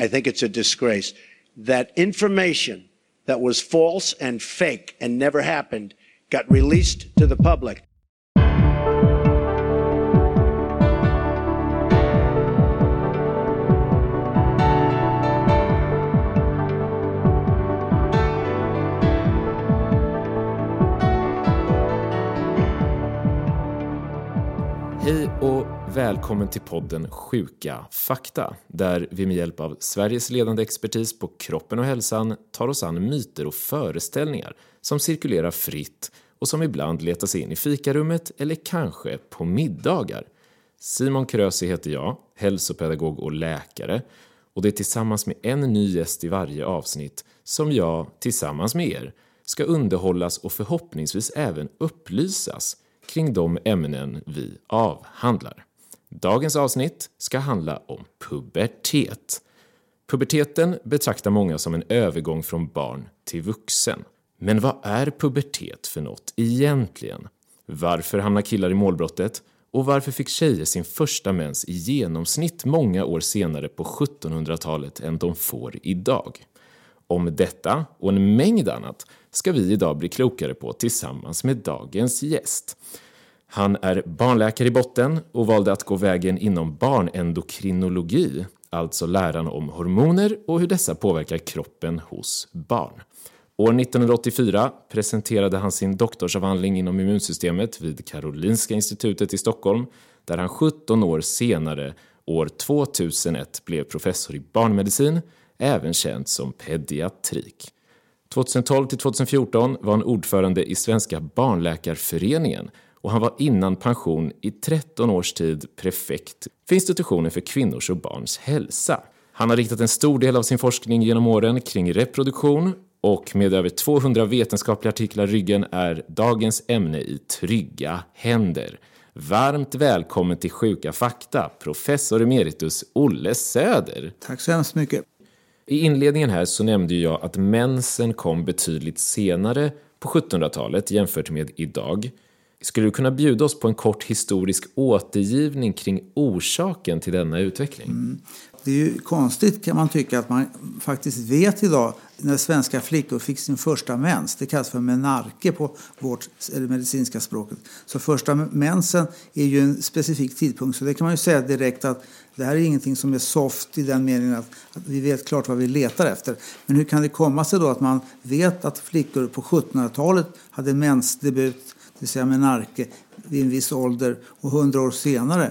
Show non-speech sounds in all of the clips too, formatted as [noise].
I think it's a disgrace that information that was false and fake and never happened got released to the public. Hej och välkommen till podden Sjuka fakta där vi med hjälp av Sveriges ledande expertis på kroppen och hälsan tar oss an myter och föreställningar som cirkulerar fritt och som ibland letar sig in i fikarummet eller kanske på middagar. Simon Krösi heter jag, hälsopedagog och läkare och det är tillsammans med en ny gäst i varje avsnitt som jag, tillsammans med er, ska underhållas och förhoppningsvis även upplysas kring de ämnen vi avhandlar. Dagens avsnitt ska handla om pubertet. Puberteten betraktar många som en övergång från barn till vuxen. Men vad är pubertet för något egentligen? Varför hamnar killar i målbrottet? Och varför fick tjejer sin första mens i genomsnitt många år senare på 1700-talet än de får idag? Om detta och en mängd annat ska vi idag bli klokare på tillsammans med dagens gäst. Han är barnläkare i botten och valde att gå vägen inom barnendokrinologi, alltså läran om hormoner och hur dessa påverkar kroppen hos barn. År 1984 presenterade han sin doktorsavhandling inom immunsystemet vid Karolinska institutet i Stockholm, där han 17 år senare, år 2001, blev professor i barnmedicin, även känd som pediatrik. 2012 till 2014 var han ordförande i Svenska barnläkarföreningen och han var innan pension i 13 års tid prefekt för institutionen för kvinnors och barns hälsa. Han har riktat en stor del av sin forskning genom åren kring reproduktion och med över 200 vetenskapliga artiklar i ryggen är dagens ämne i trygga händer. Varmt välkommen till Sjuka fakta, professor emeritus Olle Söder. Tack så hemskt mycket. I inledningen här så nämnde jag att mensen kom betydligt senare på 1700-talet jämfört med idag. Skulle du kunna bjuda oss på en kort historisk återgivning kring orsaken till denna utveckling? Mm. Det är ju konstigt kan man tycka att man faktiskt vet idag när svenska flickor fick sin första mens. Det kallas för menarke på vårt eller medicinska språket. Så första mensen är ju en specifik tidpunkt. Så det kan man ju säga direkt att det här är ingenting som är soft i den meningen att, att vi vet klart vad vi letar efter. Men hur kan det komma sig då att man vet att flickor på 1700-talet hade mensdebut det vill säga menarke, vid en viss ålder och hundra år senare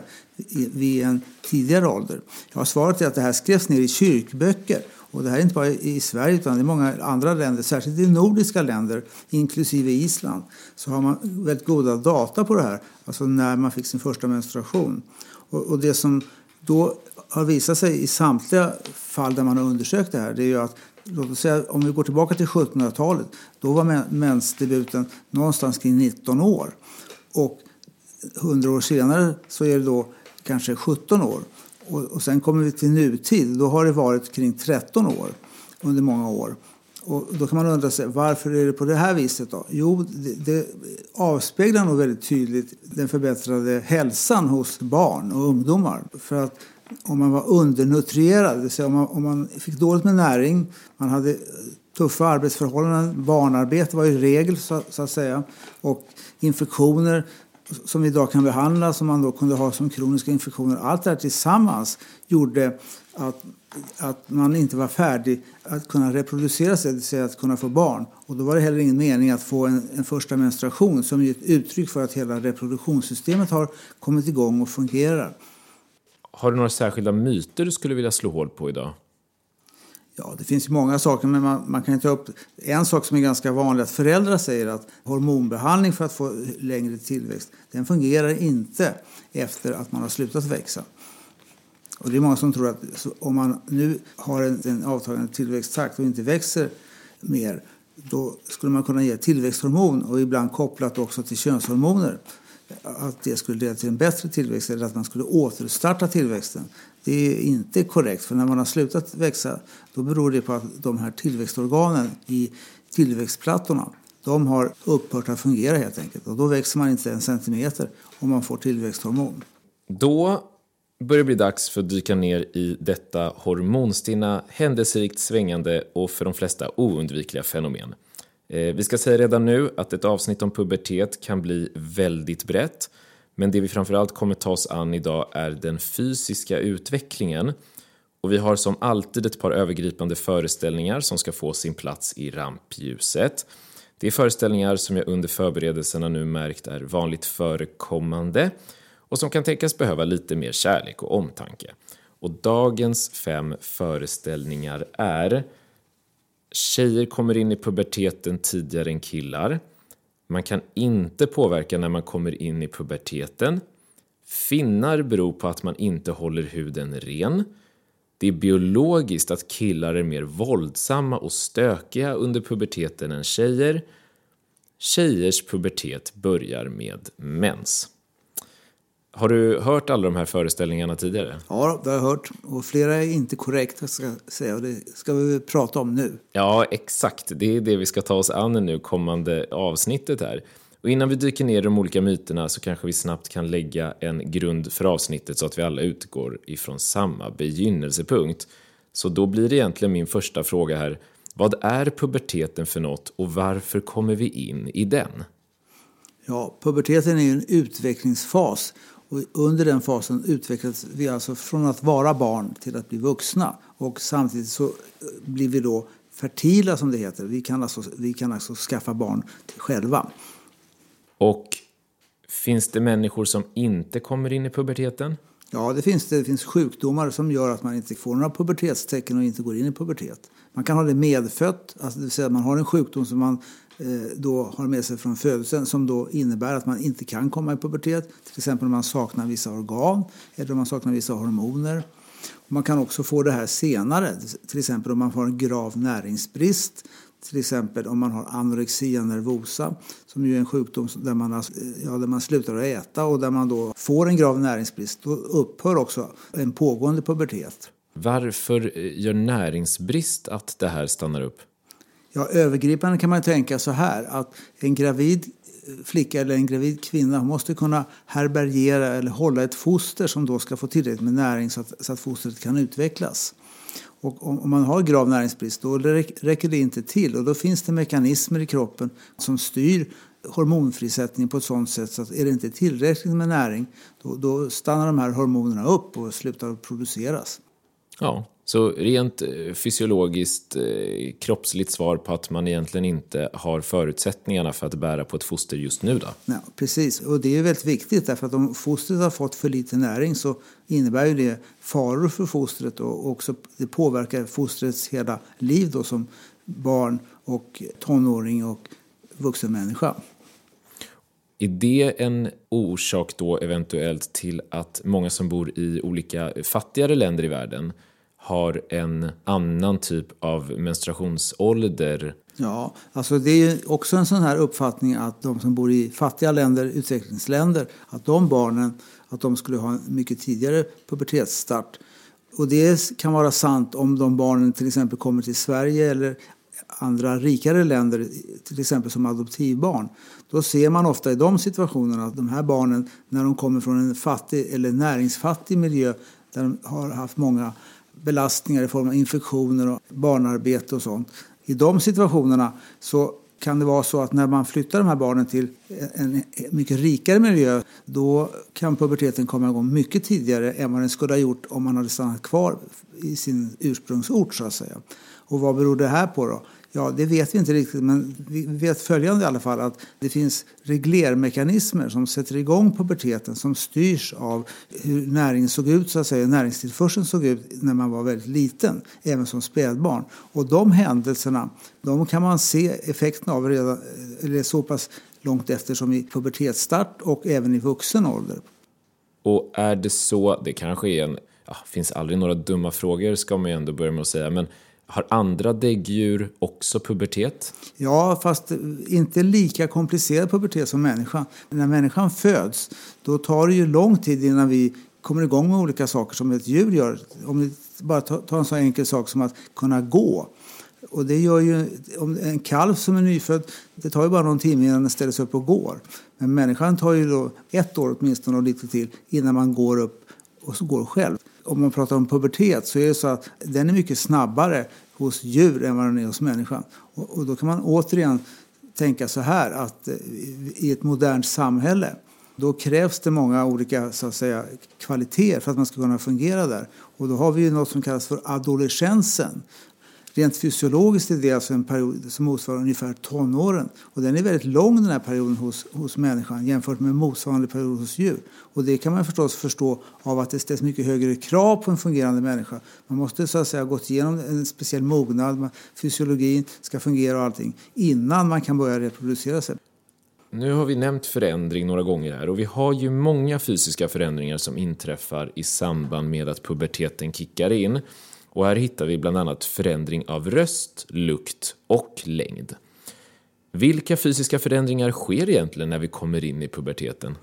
vid en tidigare ålder? Ja, svaret är att det här skrevs ner i kyrkböcker. Och det här är inte bara i Sverige utan i många andra länder, särskilt i nordiska länder, inklusive Island, så har man väldigt goda data på det här, alltså när man fick sin första menstruation. Och, och det som då har visat sig i samtliga fall där man har undersökt det här, det är ju att låt oss säga, om vi går tillbaka till 1700-talet, då var mensdebuten någonstans kring 19 år. Och 100 år senare så är det då kanske 17 år. Och, och sen kommer vi till nutid, då har det varit kring 13 år under många år. Och då kan man undra sig, varför är det på det här viset då? Jo, det, det avspeglar nog väldigt tydligt den förbättrade hälsan hos barn och ungdomar. För att om man var undernutrierad, det vill säga om man, om man fick dåligt med näring, man hade tuffa arbetsförhållanden, barnarbete var ju regel så, så, att säga, och infektioner som vi idag kan behandla, som man då kunde ha som kroniska infektioner. Allt det här tillsammans gjorde att, att man inte var färdig att kunna reproducera sig, det vill säga att kunna få barn. Och då var det heller ingen mening att få en, en första menstruation som är ett uttryck för att hela reproduktionssystemet har kommit igång och fungerar. Har du några särskilda myter du skulle vilja slå hål på idag? Ja, det finns ju många saker, men man, man, kan ta upp en sak som är ganska vanlig, att föräldrar säger att hormonbehandling för att få längre tillväxt, den fungerar inte efter att man har slutat växa. Och det är många som tror att om man nu har en, en avtagande tillväxttakt och inte växer mer, då skulle man kunna ge tillväxthormon och ibland kopplat också till könshormoner att det skulle leda till en bättre tillväxt eller att man skulle återstarta tillväxten. Det är inte korrekt, för när man har slutat växa då beror det på att de här tillväxtorganen i tillväxtplattorna de har upphört att fungera helt enkelt. Och då växer man inte en centimeter om man får tillväxthormon. Då börjar det bli dags för att dyka ner i detta hormonstinna, händelserikt svängande och för de flesta oundvikliga fenomen. Eh, vi ska säga redan nu att ett avsnitt om pubertet kan bli väldigt brett, men det vi framförallt kommer ta oss an idag är den fysiska utvecklingen. Och vi har som alltid ett par övergripande föreställningar som ska få sin plats i rampljuset. Det är föreställningar som jag under förberedelserna nu märkt är vanligt förekommande och som kan tänkas behöva lite mer kärlek och omtanke. Och dagens fem föreställningar är Tjejer kommer in i puberteten tidigare än killar. Man kan inte påverka när man kommer in i puberteten. Finnar beror på att man inte håller huden ren. Det är biologiskt att killar är mer våldsamma och stökiga under puberteten än tjejer. Tjejers pubertet börjar med mens. Har du hört alla de här föreställningarna tidigare? Ja, det har jag hört. Och flera är inte korrekta, ska säga. Och det ska vi prata om nu. Ja, exakt. Det är det vi ska ta oss an nu kommande avsnittet här. Och innan vi dyker ner i de olika myterna så kanske vi snabbt kan lägga en grund för avsnittet så att vi alla utgår ifrån samma begynnelsepunkt. Så då blir det egentligen min första fråga här. Vad är puberteten för något och varför kommer vi in i den? Ja, puberteten är en utvecklingsfas och under den fasen utvecklas vi alltså från att vara barn till att bli vuxna. Och samtidigt så blir vi då fertila som det heter. Vi kan alltså, vi kan alltså skaffa barn själva. Och finns det människor som inte kommer in i puberteten? Ja, det finns, det finns sjukdomar som gör att man inte får några pubertetstecken och inte går in i pubertet. Man kan ha det medfött, alltså det vill säga att man har en sjukdom som man eh, Eh, då har med sig från födelsen som då innebär att man inte kan komma i pubertet. Till exempel om man saknar vissa organ eller om man saknar vissa hormoner. Man kan också få det här senare, till exempel om man har en grav näringsbrist till exempel om man har anorexia nervosa som ju är en sjukdom där man, eh, ja, där man slutar att äta och där man då får en grav näringsbrist. Då upphör också en pågående pubertet. Varför eh, gör näringsbrist att det här stannar upp? Ja, övergripande kan man tänka så här att en gravid flicka eller en gravid kvinna måste kunna härbärgera eller hålla ett foster som då ska få tillräckligt med näring så att, så att fostret kan utvecklas. Och om man har grav näringsbrist då räcker det inte till och då finns det mekanismer i kroppen som styr hormonfrisättningen på ett sådant sätt så att är det inte tillräckligt med näring då, då stannar de här hormonerna upp och slutar produceras. Ja, så rent eh, fysiologiskt, eh, kroppsligt svar på att man egentligen inte har förutsättningarna för att bära på ett foster just nu då? Ja, precis, och det är väldigt viktigt därför att om fostret har fått för lite näring så innebär ju det faror för fostret och också det påverkar fostrets hela liv då som barn och tonåring och vuxen människa. Är det en orsak då eventuellt till att många som bor i olika fattigare länder i världen har en annan typ av menstruationsålder. Ja, alltså det är också en sån här uppfattning att de som bor i fattiga länder, utvecklingsländer, att de barnen att de skulle ha en mycket tidigare pubertetsstart. Och det kan vara sant om de barnen till exempel kommer till Sverige eller andra rikare länder, till exempel som adoptivbarn. Då ser man ofta i de situationerna att de här barnen, när de kommer från en fattig eller näringsfattig miljö där de har haft många belastningar i form av infektioner och barnarbete och sånt. I de situationerna så kan det vara så att när man flyttar de här barnen till en mycket rikare miljö då kan puberteten komma igång mycket tidigare än vad den skulle ha gjort om man hade stannat kvar i sin ursprungsort så att säga. Och vad beror det här på då? Ja, det vet vi inte riktigt, men vi vet följande i alla fall att det finns reglermekanismer som sätter igång puberteten som styrs av hur näringen såg ut, så att säga, näringstillförseln såg ut när man var väldigt liten, även som spädbarn. Och de händelserna, de kan man se effekterna av redan, eller så pass långt efter som i pubertetsstart och även i vuxen ålder. Och är det så, det kanske är en, ja, finns aldrig några dumma frågor ska man ju ändå börja med att säga, men har andra däggdjur också pubertet? Ja, fast inte lika komplicerad pubertet som människan. När människan föds, då tar det ju lång tid innan vi kommer igång med olika saker som ett djur gör. Om vi bara tar en så enkel sak som att kunna gå. Och det gör ju, om en kalv som är nyfödd, det tar ju bara någon timme innan den ställer sig upp och går. Men människan tar ju då ett år åtminstone och lite till innan man går upp och så går själv. Om man pratar om pubertet så är det så att den är mycket snabbare hos djur än vad den är hos människan. Och, och då kan man återigen tänka så här att eh, i ett modernt samhälle då krävs det många olika så att säga, kvaliteter för att man ska kunna fungera där. Och då har vi ju något som kallas för adolescensen. Rent fysiologiskt är det alltså en period som motsvarar ungefär tonåren. Och den är väldigt lång den här perioden hos, hos människan jämfört med motsvarande period hos djur. Och det kan man förstås förstå av att det ställs mycket högre krav på en fungerande människa. Man måste så att säga ha gått igenom en speciell mognad, fysiologin ska fungera och allting innan man kan börja reproducera sig. Nu har vi nämnt förändring några gånger här och vi har ju många fysiska förändringar som inträffar i samband med att puberteten kickar in. Och här hittar vi bland annat förändring av röst, lukt och längd. Vilka fysiska förändringar sker egentligen när vi kommer in i puberteten?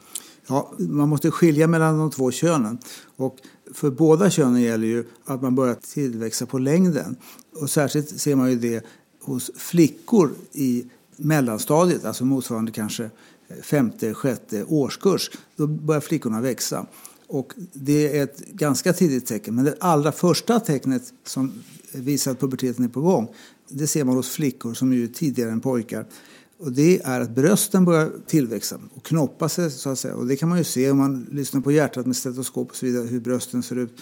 Ja, man måste skilja mellan de två könen. Och för båda könen gäller ju att man börjar tillväxa på längden. Och särskilt ser man ju det hos flickor i mellanstadiet, alltså motsvarande kanske femte, sjätte årskurs. Då börjar flickorna växa. Och det är ett ganska tidigt tecken. Men det allra första tecknet som visar att puberteten är på gång det ser man hos flickor som är tidigare än pojkar. Och det är att brösten börjar tillväxa och knoppa sig. Så att säga. Och det kan man ju se om man lyssnar på hjärtat med stetoskop och så vidare, hur brösten ser ut.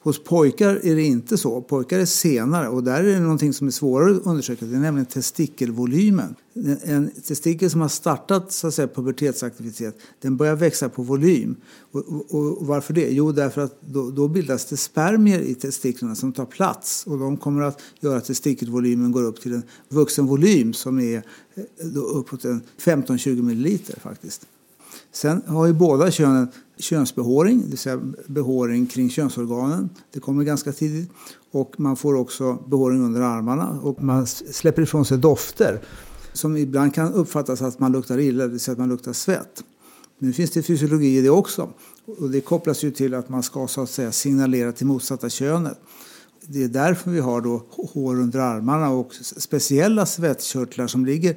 Hos pojkar är det inte så. Pojkar är senare och där är det någonting som är svårare att undersöka. Det är nämligen testikelvolymen. En testikel som har startat så att säga, pubertetsaktivitet den börjar växa på volym. Och, och, och varför det? Jo, därför att då, då, bildas det spermier i testiklarna som tar plats och de kommer att göra att testikelvolymen går upp till en vuxen volym som är eh, då uppåt 15-20 milliliter faktiskt. Sen har ju båda könen könsbehåring, det vill säga behåring kring könsorganen. Det kommer ganska tidigt. Och man får också behåring under armarna och man släpper ifrån sig dofter som ibland kan uppfattas att man luktar illa, det vill säga att man luktar svett. Nu finns det fysiologi i det också. Och det kopplas ju till att man ska så att säga signalera till motsatta könet. Det är därför vi har då hår under armarna och speciella svettkörtlar som ligger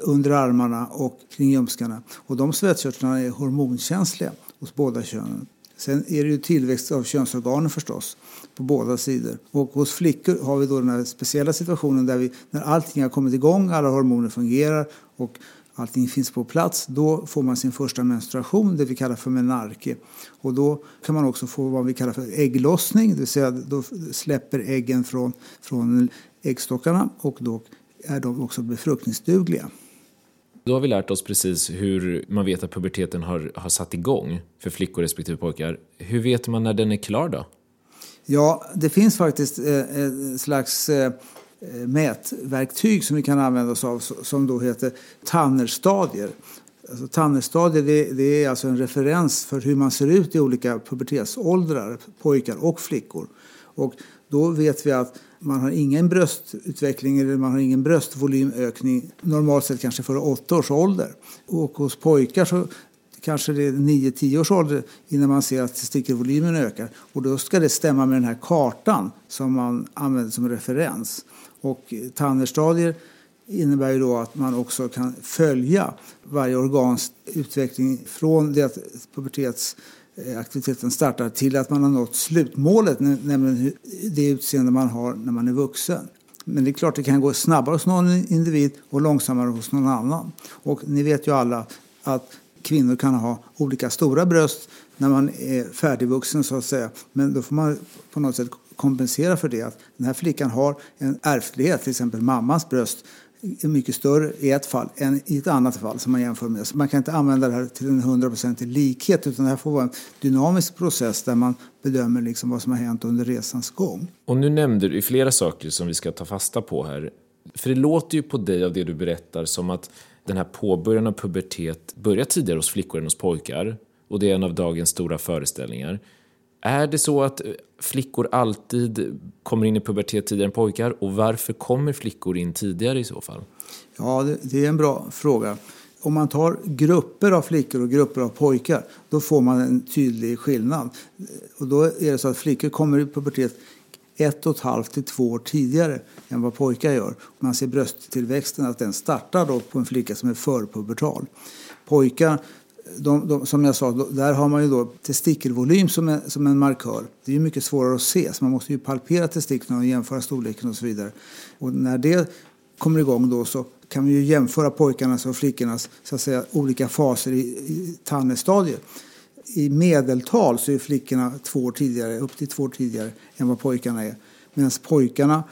under armarna och kring ljumskarna. Och de svettkörtlarna är hormonkänsliga hos båda könen. Sen är det ju tillväxt av könsorganen förstås på båda sidor. Och hos flickor har vi då den här speciella situationen där vi, när allting har kommit igång, alla hormoner fungerar och allting finns på plats, då får man sin första menstruation, det vi kallar för menarke. Och då kan man också få vad vi kallar för ägglossning, det vill säga då släpper äggen från, från äggstockarna och då är de också befruktningsdugliga. Då har vi lärt oss precis hur man vet att puberteten har, har satt igång för flickor respektive pojkar. Hur vet man när den är klar då? Ja, det finns faktiskt ett slags eh, mätverktyg som vi kan använda oss av som då heter Tannerstadier. Alltså, Tannerstadier det, det, är alltså en referens för hur man ser ut i olika pubertetsåldrar, pojkar och flickor. Och då vet vi att man har ingen bröstutveckling eller man har ingen bröstvolymökning normalt sett kanske före åtta års ålder. Och hos pojkar så kanske det är 9-10 års ålder innan man ser att testikelvolymen ökar. Och då ska det stämma med den här kartan som man använder som referens. Och tannerstadier innebär ju då att man också kan följa varje organs utveckling från det att pubertetsaktiviteten startar till att man har nått slutmålet, nämligen det utseende man har när man är vuxen. Men det är klart det kan gå snabbare hos någon individ och långsammare hos någon annan. Och ni vet ju alla att kvinnor kan ha olika stora bröst när man är färdigvuxen så att säga. Men då får man på något sätt kompensera för det. Att den här flickan har en ärftlighet, till exempel mammans bröst är mycket större i ett fall än i ett annat fall som man jämför med. Så man kan inte använda det här till en hundraprocentig likhet utan det här får vara en dynamisk process där man bedömer liksom vad som har hänt under resans gång. Och nu nämnde du flera saker som vi ska ta fasta på här. För det låter ju på dig av det du berättar som att den här påbörjan av pubertet börjar tidigare hos flickor än hos pojkar och det är en av dagens stora föreställningar. Är det så att eh, flickor alltid kommer in i pubertet tidigare än pojkar och varför kommer flickor in tidigare i så fall? Ja, det är en bra fråga. Om man tar grupper av flickor och grupper av pojkar då får man en tydlig skillnad. Och då är det så att flickor kommer i pubertet ett och ett halvt till två år tidigare än vad pojkar gör. Man ser brösttillväxten att den startar då på en flicka som är förpubertal. Pojkar de, de, som jag sa, där har man ju då testikelvolym som är, som en markör. Det är ju mycket svårare att se, så man måste ju palpera testiklarna och jämföra storleken och så vidare. Och när det kommer igång då så kan vi ju jämföra pojkarnas och flickornas så att säga, olika faser i, i tannestadier. I medeltal så är flickorna två år tidigare, upp till två år tidigare än vad pojkarna är. Medan pojkarna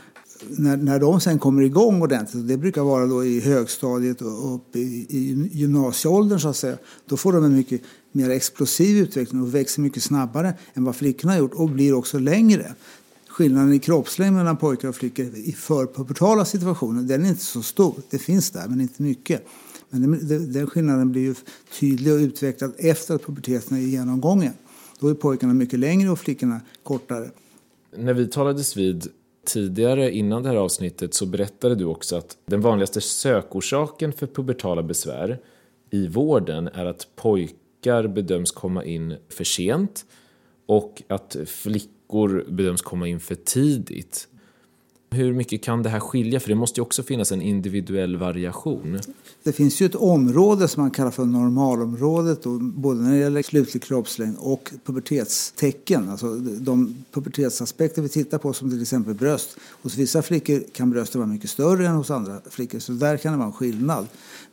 när, när de sen kommer igång ordentligt, det brukar vara då i högstadiet och upp i, i gymnasieåldern så att säga, då får de en mycket mer explosiv utveckling och växer mycket snabbare än vad flickorna har gjort och blir också längre. Skillnaden i kroppslängd mellan pojkar och flickor i förpubertala situationer, den är inte så stor. Det finns där, men inte mycket. Men den, skillnaden blir ju tydlig och utvecklad efter att puberteten är genomgången. Då är pojkarna mycket längre och flickorna kortare. När vi talades vid tidigare, innan det här avsnittet, så berättade du också att den vanligaste sökorsaken för pubertala besvär i vården är att pojkar bedöms komma in för sent och att flickor bedöms komma in för tidigt. Hur mycket kan det här skilja? För det måste ju också finnas en individuell variation. Det finns ju ett område som man kallar för normalområdet, då, både när det gäller slutlig kroppslängd och pubertetstecken. Alltså de pubertetsaspekter vi tittar på, som till exempel bröst. Hos vissa flickor kan brösten vara mycket större än hos andra flickor, så där kan det vara en skillnad.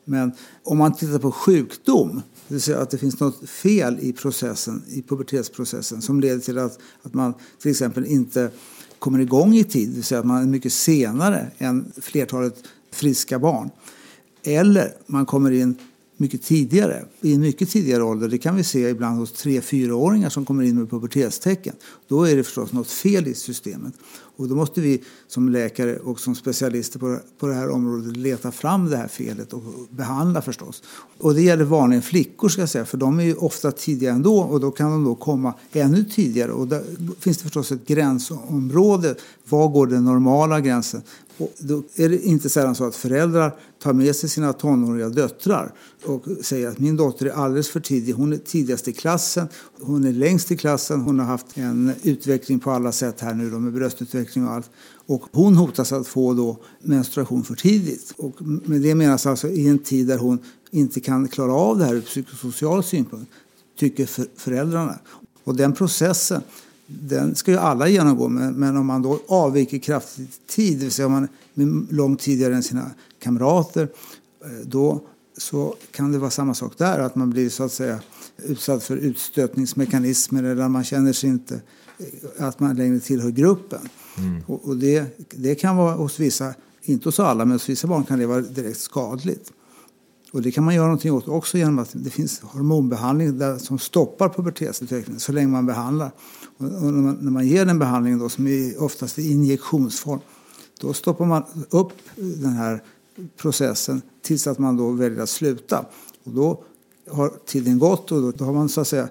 Men om man tittar på sjukdom, det vill säga att det finns något fel i processen, i pubertetsprocessen som leder till att, att man till exempel inte kommer igång i tid, det vill säga att man är mycket senare än flertalet friska barn. Eller man kommer in mycket tidigare, i en mycket tidigare ålder. Det kan vi se ibland hos 3-4-åringar som kommer in med pubertetstecken. Då är det förstås något fel i systemet. Och då måste vi som läkare och som specialister på, på det här området leta fram det här felet och behandla förstås. Och det gäller vanligen flickor ska jag säga, för de är ju ofta tidiga ändå och då kan de då komma ännu tidigare. Och där finns det förstås ett gränsområde. Var går den normala gränsen? Och då är det inte sällan så att föräldrar tar med sig sina tonåriga döttrar och säger att min dotter är alldeles för tidig. Hon är tidigast i klassen, hon är längst i klassen, hon har haft en utveckling på alla sätt här nu då med bröstutveckling och allt. Och hon hotas att få då menstruation för tidigt. Och med det menas alltså i en tid där hon inte kan klara av det här ur psykosocial synpunkt, tycker föräldrarna. Och den processen den ska ju alla genomgå, men, men om man då avviker kraftigt i tid, det vill säga om man är långt tidigare än sina kamrater, eh, då så kan det vara samma sak där, att man blir så att säga utsatt för utstötningsmekanismer eller man känner sig inte eh, att man längre tillhör gruppen. Mm. Och, och, det, det kan vara hos vissa, inte hos alla, men hos vissa barn kan det vara direkt skadligt. Och det kan man göra någonting åt också genom att det finns hormonbehandling där, som stoppar pubertetsutvecklingen så länge man behandlar. Och, och när, man, när, man, ger den behandlingen då, som är oftast i injektionsform, då stoppar man upp den här processen tills att man då väljer att sluta. Och då har tiden gått och då har man så att säga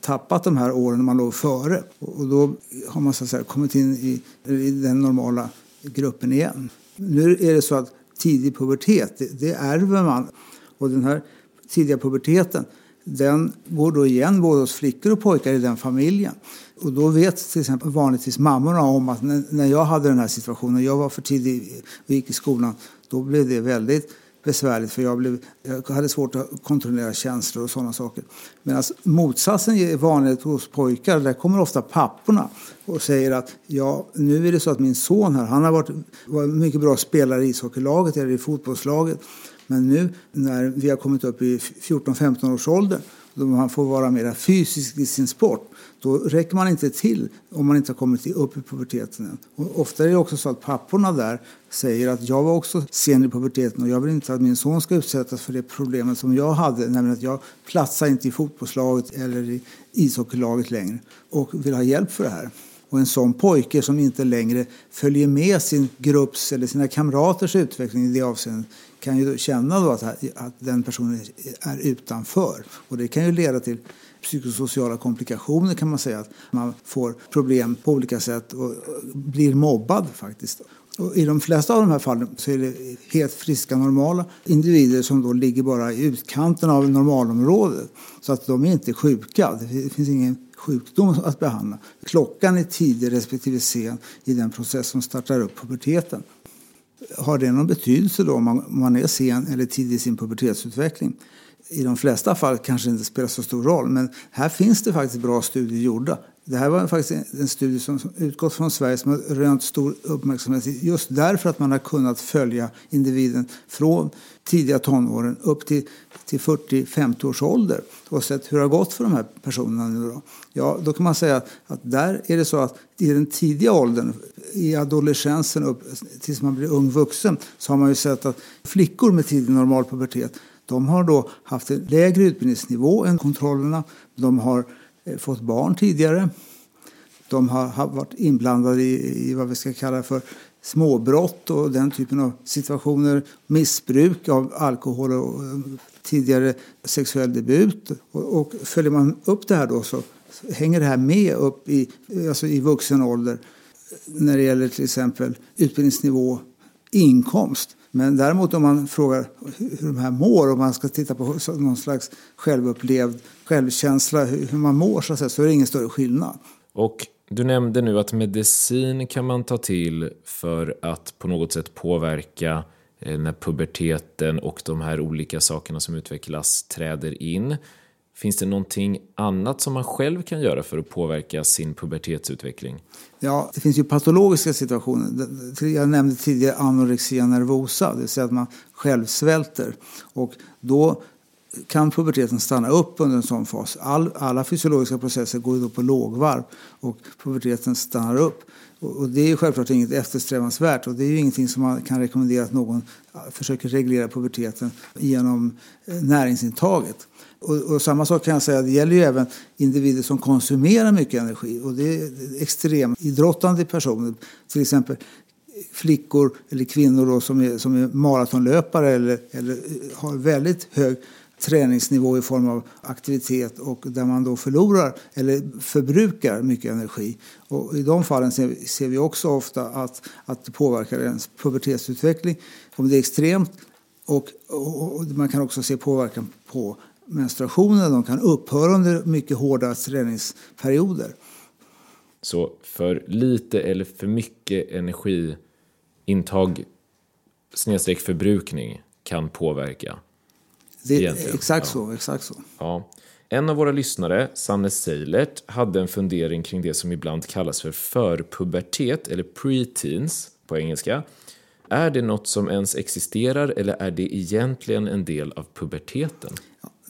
tappat de här åren när man låg före. Och då har man så att säga kommit in i, i den normala gruppen igen. Nu är det så att tidig pubertet, det, det ärver man. Och den här tidiga puberteten den går då igen både hos flickor och pojkar i den familjen. Och då vet till exempel vanligtvis mammorna om att när jag hade den här situationen, jag var för tidig och gick i skolan, då blev det väldigt besvärligt för jag, blev, jag hade svårt att kontrollera känslor och sådana saker. Medan alltså, motsatsen är vanligt hos pojkar. Där kommer ofta papporna och säger att ja, nu är det så att min son här, han har varit, varit mycket bra spelare i ishockeylaget eller i fotbollslaget. Men nu när vi har kommit upp i 14-15 års ålder då man får vara mer fysisk i sin sport, då räcker man inte till om man inte har kommit upp i puberteten än. Och ofta är det också så att papporna där säger att jag var också sen i puberteten och jag vill inte att min son ska utsättas för det problemet som jag hade, nämligen att jag platsar inte i fotbollslaget eller i ishockeylaget längre och vill ha hjälp för det här. Och en sån pojke som inte längre följer med sin grupps eller sina kamraters utveckling i det avseendet kan ju känna då att, att den personen är utanför. Och det kan ju leda till psykosociala komplikationer kan man säga. Att man får problem på olika sätt och blir mobbad faktiskt. Och I de flesta av de här fallen så är det helt friska, normala individer som då ligger bara i utkanten av normalområdet. Så att de är inte sjuka. Det finns ingen sjukdom att behandla. Klockan är tidig respektive sen i den process som startar upp puberteten. Har det någon betydelse då om man, är sen eller tidig i sin pubertetsutveckling? I de flesta fall kanske inte spelar så stor roll. Men här finns det faktiskt bra studier gjorda. Det här var faktiskt en studie som utgått från Sverige som har rönt stor uppmärksamhet just därför att man har kunnat följa individen från tidiga tonåren upp till, till 40-50 års ålder och sett hur det har gått för de här personerna nu då. Ja, då kan man säga att, att där är det så att i den tidiga åldern, i adolescensen upp tills man blir ung vuxen, så har man ju sett att flickor med tidig normal pubertet de har då haft en lägre utbildningsnivå än kontrollerna. De har eh, fått barn tidigare. De har varit inblandade i, i vad vi ska kalla för småbrott och den typen av situationer. Missbruk av alkohol och eh, tidigare sexuell debut. Och, och följer man upp det här då så hänger det här med upp i, alltså i vuxen ålder när det gäller till exempel utbildningsnivå, inkomst. Men däremot om man frågar hur de här mår, om man ska titta på någon slags självupplevd självkänsla, hur man mår så, säga, så är det ingen större skillnad. Och du nämnde nu att medicin kan man ta till för att på något sätt påverka eh, när puberteten och de här olika sakerna som utvecklas träder in. Finns det någonting annat som man själv kan göra för att påverka sin pubertetsutveckling? Ja, det finns ju patologiska situationer. Jag nämnde tidigare anorexia nervosa, det vill säga att man själv svälter. Och då kan puberteten stanna upp under en sån fas. All, alla fysiologiska processer går då på lågvarv och puberteten stannar upp. Och det är självklart inget eftersträvansvärt och det är ju ingenting som man kan rekommendera att någon försöker reglera puberteten genom eh, näringsintaget. Och, och, samma sak kan jag säga, det gäller ju även individer som konsumerar mycket energi. Och det är extremidrottande personer, till exempel flickor eller kvinnor då, som, är, som är maratonlöpare eller, eller har väldigt hög träningsnivå i form av aktivitet och där man då förlorar eller förbrukar mycket energi. Och I de fallen ser, ser vi också ofta att, att det påverkar ens pubertetsutveckling om det är extremt och, och, och man kan också se påverkan på menstruationen. De kan upphöra under mycket hårda träningsperioder. Så för lite eller för mycket energiintag snedstreck förbrukning kan påverka? Det, exakt ja. så, exakt så. Ja. En av våra lyssnare, Sanne Seilert, hade en fundering kring det som ibland kallas för förpubertet eller preteens på engelska. Är det något som ens existerar eller är det egentligen en del av puberteten?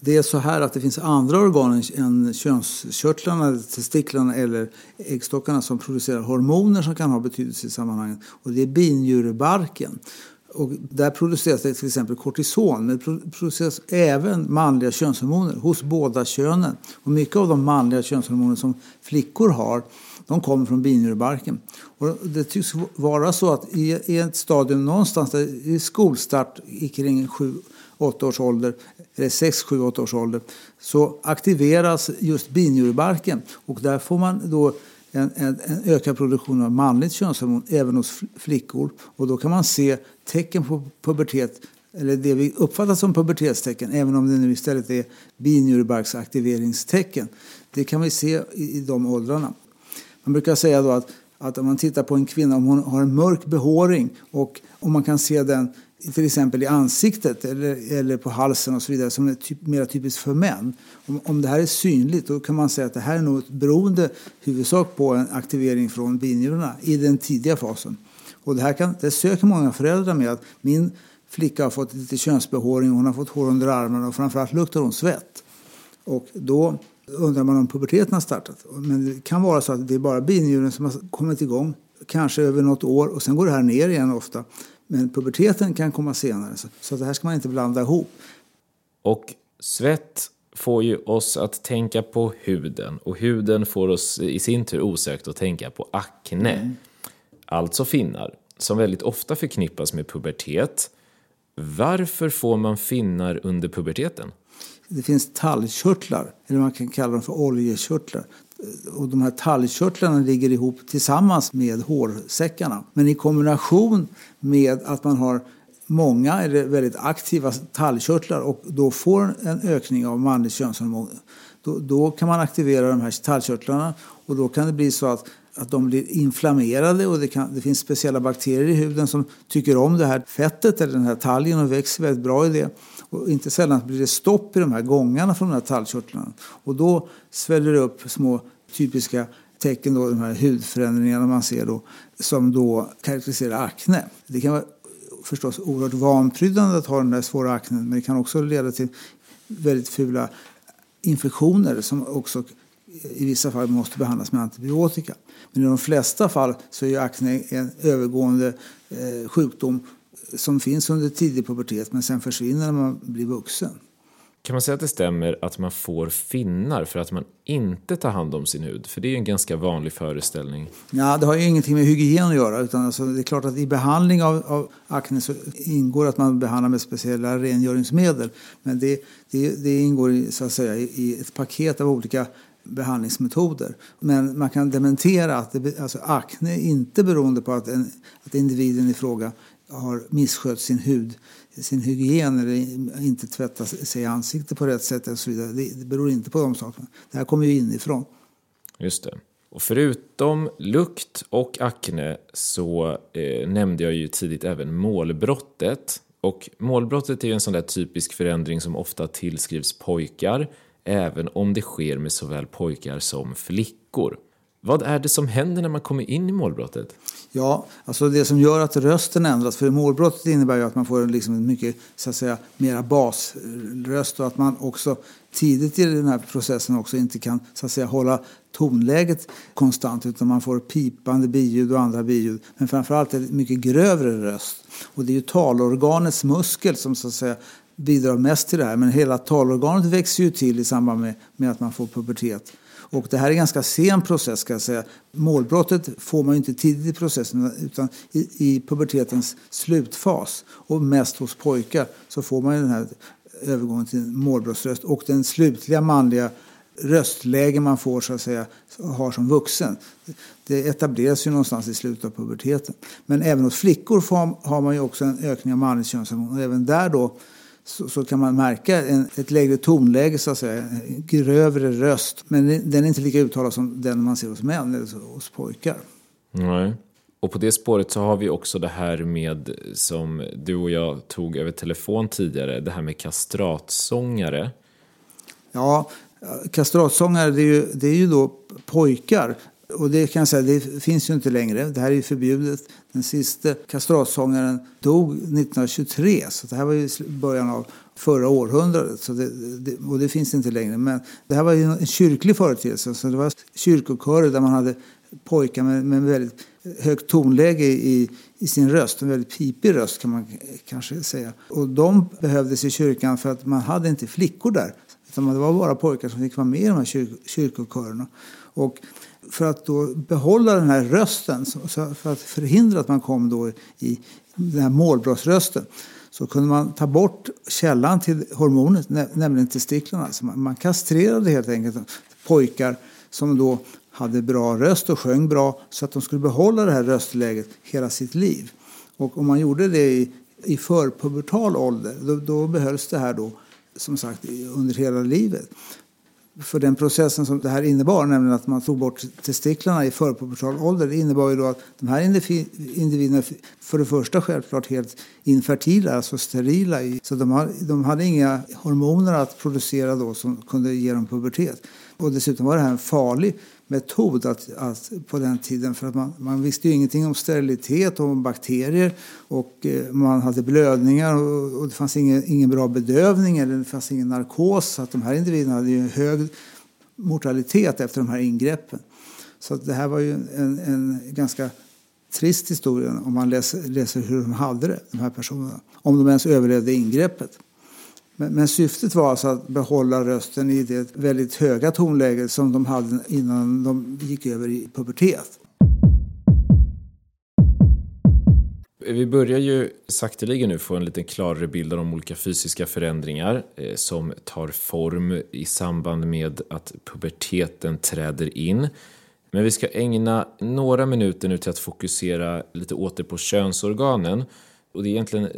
Det är så här att det finns andra organ än könskörtlarna, testiklarna eller äggstockarna som producerar hormoner som kan ha betydelse i sammanhanget. Och det är binjurebarken. Och där produceras det till exempel kortison, men det produceras även manliga könshormoner hos båda könen. Och mycket av de manliga könshormoner som flickor har, de kommer från binjurebarken. Och det tycks vara så att i ett stadium någonstans i skolstart kring 7 8 års ålder, eller 6, 7, 8 års ålder, så aktiveras just binjurebarken. Och där får man då en, en, en, ökad produktion av manligt könshormon även hos flickor. Och då kan man se tecken på pubertet, eller det vi uppfattar som pubertetstecken, även om det nu istället är binjurebarksaktiveringstecken. Det kan vi se i, i de åldrarna. Man brukar säga då att, att om man tittar på en kvinna, om hon har en mörk behåring och om man kan se den till exempel i ansiktet eller, eller på halsen och så vidare som är typ, mer typiskt för män. Om, om det här är synligt då kan man säga att det här är något beroende huvudsak på en aktivering från binjurarna i den tidiga fasen. Och det här kan, det söker många föräldrar med att min flicka har fått lite könsbehåring, hon har fått hår under armarna och framförallt luktar hon svett. Och då undrar man om puberteten har startat. Men det kan vara så att det är bara binjuren som har kommit igång, kanske över något år och sen går det här ner igen ofta. Men puberteten kan komma senare, så, så det här ska man inte blanda ihop. Och svett får ju oss att tänka på huden och huden får oss i sin tur osökt att tänka på akne. Mm. Alltså finnar, som väldigt ofta förknippas med pubertet. Varför får man finnar under puberteten? Det finns tallkörtlar, eller man kan kalla dem för oljekörtlar. Och de här talgkörtlarna ligger ihop tillsammans med hårsäckarna. Men i kombination med att man har många eller väldigt aktiva talgkörtlar och då får en ökning av manligt könshormon. Då, då, kan man aktivera de här talgkörtlarna och då kan det bli så att, att de blir inflammerade och det, kan, det finns speciella bakterier i huden som tycker om det här fettet eller den här talgen och växer väldigt bra i det. Och inte sällan blir det stopp i de här gångarna från de här tallkörtlarna. Och då sväller det upp små typiska tecken, då, de här hudförändringarna man ser då, som då karaktäriserar akne. Det kan vara förstås oerhört vanprydande att ha den där svåra aknen men det kan också leda till väldigt fula infektioner som också i vissa fall måste behandlas med antibiotika. Men i de flesta fall så är akne en övergående eh, sjukdom som finns under tidig pubertet men sen försvinner när man blir vuxen. Kan man säga att det stämmer att man får finnar för att man inte tar hand om sin hud? För det är en ganska vanlig föreställning. Ja, det har ju ingenting med hygien att göra. Utan alltså, det är klart att i behandling av, av akne så ingår att man behandlar med speciella rengöringsmedel. Men det, det, det ingår i, så att säga, i ett paket av olika behandlingsmetoder. Men man kan dementera att det, alltså akne inte beroende på att, en, att individen i fråga har misskött sin hud, sin hygien eller inte tvättat sig i ansiktet på rätt sätt och så vidare. Det, det beror inte på de sakerna. Det här kommer ju inifrån. Just det. Och förutom lukt och akne så eh, nämnde jag ju tidigt även målbrottet. Och målbrottet är ju en sån där typisk förändring som ofta tillskrivs pojkar även om det sker med såväl pojkar som flickor. Vad är det som händer när man kommer in i målbrottet? Ja, alltså det som gör att rösten ändras, för målbrottet innebär ju att man får en liksom mycket så att säga, mera basröst och att man också tidigt i den här processen också inte kan så att säga, hålla tonläget konstant utan man får pipande biljud och andra biljud. Men framförallt en mycket grövre röst. Och det är ju talorganets muskel som så att säga bidrar mest till det här. Men hela talorganet växer ju till i samband med, med att man får pubertet. Och det här är en ganska sen process ska jag säga. Målbrottet får man ju inte tidigt i processen utan i, i pubertetens slutfas. Och mest hos pojkar så får man ju den här övergången till målbrottsröst. Och den slutliga manliga röstläge man får så att säga har som vuxen. Det etableras ju någonstans i slutet av puberteten. Men även hos flickor har man ju också en ökning av manligt könshormon. Och även där då så, så, kan man märka en, ett lägre tonläge, så att säga, en grövre röst. Men den är inte lika uttalad som den man ser hos män eller hos pojkar. Nej. Och på det spåret så har vi också det här med, som du och jag tog över telefon tidigare, det här med kastratsångare. Ja, kastratsångare det är ju, det är ju då pojkar och det kan jag säga, det finns ju inte längre. Det här är ju förbjudet. Den sista kastratsångaren dog 1923, så det här var ju början av förra århundradet. Så det, det, och det finns inte längre. Men det här var ju en kyrklig företeelse. Så det var kyrkokörer där man hade pojkar med, med väldigt högt tonläge i, i sin röst. En väldigt pipig röst kan man kanske säga. Och de behövdes i kyrkan för att man hade inte flickor där. Utan det var bara pojkar som fick vara med i de här kyr, kyrkokörerna. Och för att då behålla den här rösten, för att förhindra att man kom då i den här målbrottsrösten, så kunde man ta bort källan till hormonet, nämligen testiklarna. Så man kastrerade helt enkelt pojkar som då hade bra röst och sjöng bra så att de skulle behålla det här röstläget hela sitt liv. Och om man gjorde det i, i förpubertal ålder, då, då behölls det här då som sagt under hela livet för den processen som det här innebar, nämligen att man tog bort testiklarna i förpubertal ålder, det innebar ju då att de här individerna för det första självklart helt infertila, alltså sterila. Så de, de hade inga hormoner att producera då som kunde ge dem pubertet. Och dessutom var det här en farlig metod att, att, på den tiden. För att man, man visste ju ingenting om sterilitet och om bakterier. Och eh, man hade blödningar och, och, det fanns ingen, ingen bra bedövning eller det fanns ingen narkos. Så att de här individerna hade ju en hög mortalitet efter de här ingreppen. Så det här var ju en, en ganska trist historia om man läser, läser hur de hade det, de här personerna. Om de ens överlevde ingreppet. Men, men, syftet var alltså att behålla rösten i det väldigt höga tonläge som de hade innan de gick över i pubertet. Vi börjar ju sakteligen nu få en lite klarare bild av de olika fysiska förändringar eh, som tar form i samband med att puberteten träder in. Men vi ska ägna några minuter nu till att fokusera lite åter på könsorganen. Och det är egentligen eh,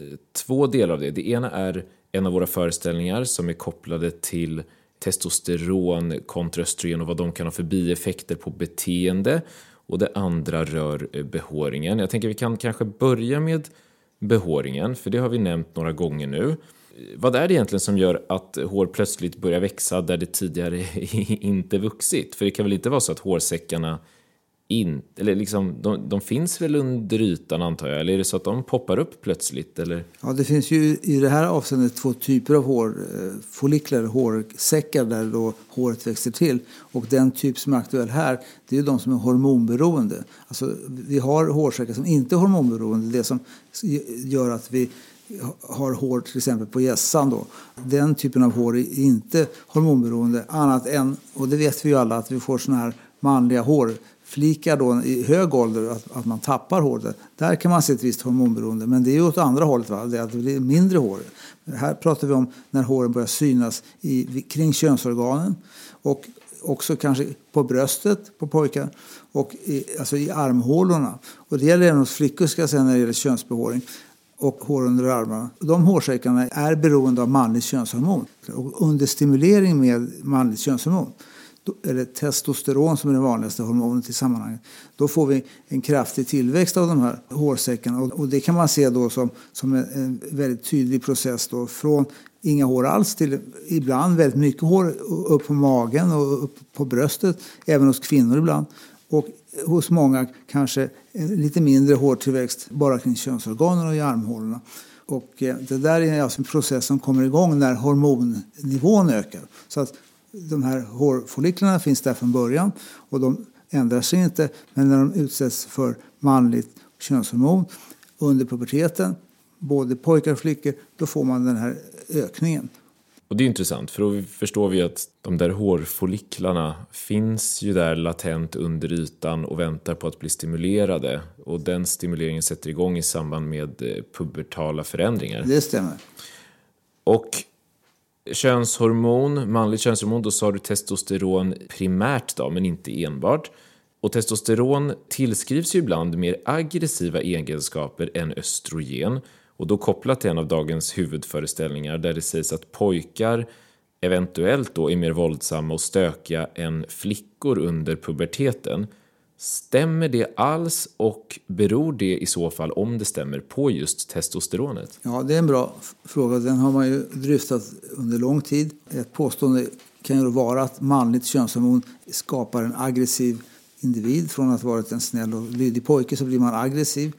två delar av det. Det ena är en av våra föreställningar som är kopplade till testosteron kontra östrogen och vad de kan ha för bieffekter på beteende. och det andra rör eh, behåringen. Jag tänker vi kan kanske börja med behåringen, för det har vi nämnt några gånger nu. Eh, vad är det egentligen som gör att hår plötsligt börjar växa där det tidigare [laughs] inte vuxit? För det kan väl inte vara så att hårsäckarna in, eller liksom, de, de finns väl under ytan antar jag, eller är det så att de poppar upp plötsligt? Eller? Ja, det finns ju i det här avseendet två typer av hår, eh, follikler, hårsäckar där då håret växer till. Och den typ som är aktuell här, det är ju de som är hormonberoende. Alltså, vi har hårsäckar som inte är hormonberoende, det som gör att vi har hår till exempel på gässan då. Den typen av hår är inte hormonberoende annat än, och det vet vi ju alla, att vi får sådana här manliga hår flikar då i hög ålder att, att man tappar håret. Där kan man se ett visst hormonberoende. Men det är ju åt andra hållet, va? det är att det blir mindre hår. Här pratar vi om när håren börjar synas i, kring könsorganen och också kanske på bröstet på pojkar och i, alltså i armhålorna. Och det gäller även hos flickor ska jag säga när det gäller könsbehåring och hår under armarna. De hårsäckarna är beroende av manligt könshormon. Och under stimulering med manligt könshormon eller testosteron som är det vanligaste hormonet i sammanhanget, då får vi en kraftig tillväxt av de här hårsäckarna. Och det kan man se då som, som en, väldigt tydlig process då, från inga hår alls till ibland väldigt mycket hår upp på magen och upp på bröstet, även hos kvinnor ibland. Och hos många kanske lite mindre hårtillväxt bara kring könsorganen och i armhålorna. Och eh, det där är alltså en process som kommer igång när hormonnivån ökar. Så att de här hårfolliklarna finns där från början och de ändrar sig inte. Men när de utsätts för manligt könshormon under puberteten, både pojkar och flickor, då får man den här ökningen. Och det är intressant, för då förstår vi att de där hårfolliklarna finns ju där latent under ytan och väntar på att bli stimulerade. Och den stimuleringen sätter igång i samband med eh, pubertala förändringar. Det stämmer. Och Könshormon, manligt könshormon, då sa du testosteron primärt då, men inte enbart. Och testosteron tillskrivs ju ibland mer aggressiva egenskaper än östrogen och då kopplat till en av dagens huvudföreställningar där det sägs att pojkar eventuellt då är mer våldsamma och stökiga än flickor under puberteten. Stämmer det alls och beror det i så fall, om det stämmer, på just testosteronet? Ja, det är en bra fråga. Den har man ju dryftat under lång tid. Ett påstående kan ju vara att manligt könshormon skapar en aggressiv individ. Från att ha varit en snäll och lydig pojke så blir man aggressiv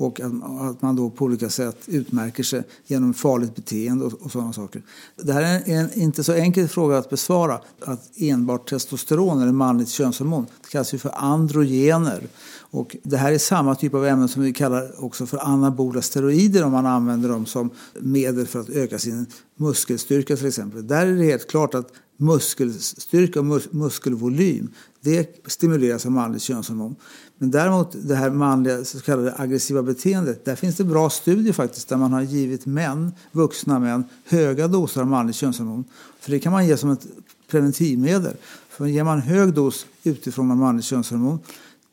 och att man då på olika sätt utmärker sig genom farligt beteende och, och sådana saker. Det här är en inte så enkel fråga att besvara, att enbart testosteron eller manligt könshormon, det kallas ju för androgener. Och det här är samma typ av ämnen som vi kallar också för anabola steroider om man använder dem som medel för att öka sin muskelstyrka till exempel. Där är det helt klart att muskelstyrka och mus muskelvolym det stimuleras av manligt könshormon. Men däremot det här manliga så kallade aggressiva beteendet, där finns det bra studier faktiskt där man har givit män, vuxna män, höga doser av manligt könshormon. För det kan man ge som ett preventivmedel. För ger man hög dos utifrån av manligt könshormon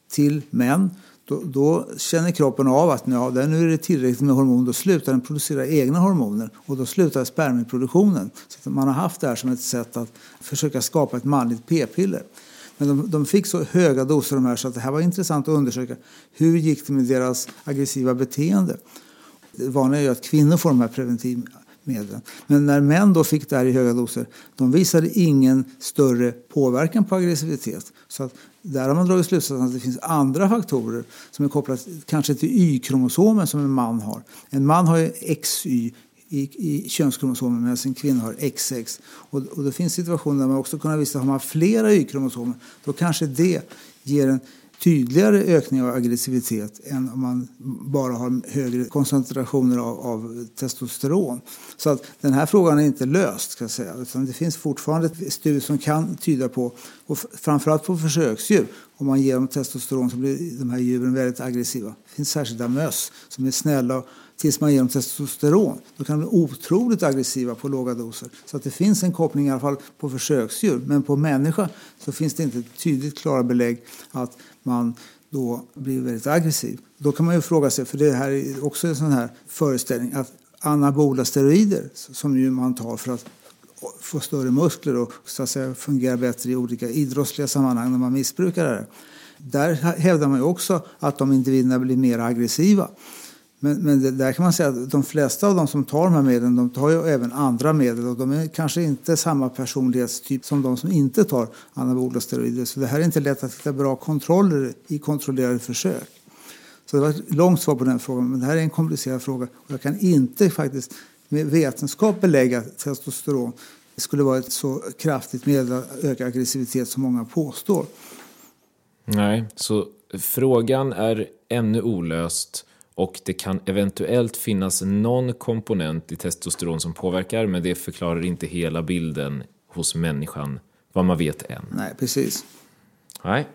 till män då, då, känner kroppen av att ja, nu är det tillräckligt med hormon. Då slutar den producera egna hormoner och då slutar spermieproduktionen. Så man har haft det här som ett sätt att försöka skapa ett manligt p-piller. Men de, de, fick så höga doser de här så att det här var intressant att undersöka. Hur gick det med deras aggressiva beteende? Det vanliga är ju att kvinnor får de här medlen. Men när män då fick det här i höga doser, de visade ingen större påverkan på aggressivitet. Så att där har man dragit slutsatsen att det finns andra faktorer som är kopplade kanske till Y-kromosomen som en man har. En man har ju XY i, i könskromosomen medan en kvinna har XX. Och, och det finns situationer där man också kan visa att har man flera Y-kromosomer då kanske det ger en tydligare ökning av aggressivitet än om man bara har högre koncentrationer av, av, testosteron. Så att den här frågan är inte löst, ska jag säga. Utan det finns fortfarande studier som kan tyda på, och framförallt på försöksdjur, om man ger dem testosteron så blir de här djuren väldigt aggressiva. Det finns särskilda möss som är snälla tills man ger dem testosteron. Då kan de bli otroligt aggressiva på låga doser. Så att det finns en koppling i alla fall på försöksdjur. Men på människa så finns det inte tydligt klara belägg att man då blir väldigt aggressiv. Då kan man ju fråga sig, för det här är också en sån här föreställning, att anabola steroider som ju man tar för att få större muskler och så att säga, fungera bättre i olika idrottsliga sammanhang när man missbrukar det här Där hävdar man ju också att de individerna blir mer aggressiva. Men, men det, där kan man säga att de flesta av de som tar de här medlen, de tar ju även andra medel och de är kanske inte samma personlighetstyp som de som inte tar anabola steroider. Så det här är inte lätt att hitta bra kontroller i kontrollerade försök. Så det var ett långt svar på den frågan, men det här är en komplicerad fråga. Och jag kan inte faktiskt med vetenskap belägga att testosteron skulle vara ett så kraftigt medel att öka aggressivitet som många påstår. Nej, så frågan är ännu olöst och det kan eventuellt finnas någon komponent i testosteron som påverkar men det förklarar inte hela bilden hos människan, vad man vet än. Nej, precis. Nej,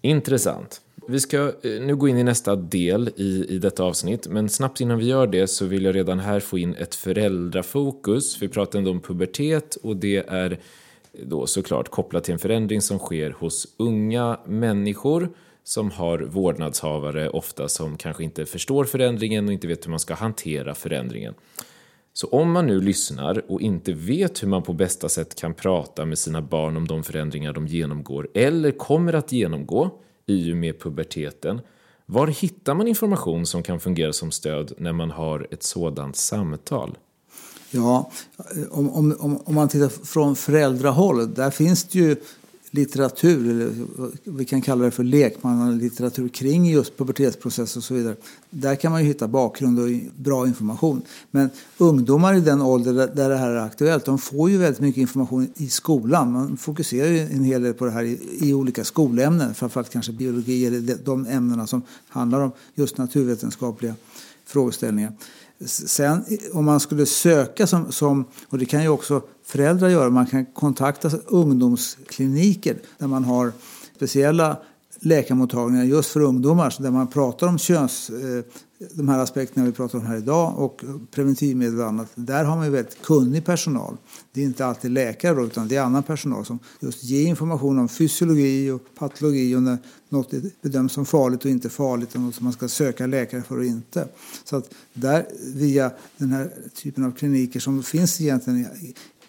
intressant. Vi ska eh, nu gå in i nästa del i, i detta avsnitt, men snabbt innan vi gör det så vill jag redan här få in ett föräldrafokus. Vi pratade ändå om pubertet och det är då såklart kopplat till en förändring som sker hos unga människor som har vårdnadshavare ofta som kanske inte förstår förändringen och inte vet hur man ska hantera förändringen. Så om man nu lyssnar och inte vet hur man på bästa sätt kan prata med sina barn om de förändringar de genomgår eller kommer att genomgå i och med puberteten, var hittar man information som kan fungera som stöd när man har ett sådant samtal? Ja, om, om, om man tittar från föräldrahåll, där finns det ju litteratur, eller vi kan kalla det för lekmannalitteratur kring just pubertetsprocess och så vidare. Där kan man ju hitta bakgrund och bra information. Men ungdomar i den ålder där det här är aktuellt, de får ju väldigt mycket information i skolan. Man fokuserar ju en hel del på det här i, i olika skolämnen, framförallt kanske biologi eller de ämnena som handlar om just naturvetenskapliga frågeställningar. Sen om man skulle söka som, som, och det kan ju också föräldrar göra, man kan kontakta ungdomskliniker där man har speciella läkarmottagningar just för ungdomar där man pratar om köns, eh, de här aspekterna vi pratar om här idag och preventivmedel och annat. Där har man ju väldigt kunnig personal. Det är inte alltid läkare då, utan det är annan personal som just ger information om fysiologi och patologi och när något bedöms som farligt och inte farligt och något som man ska söka läkare för och inte. Så att där via den här typen av kliniker som finns egentligen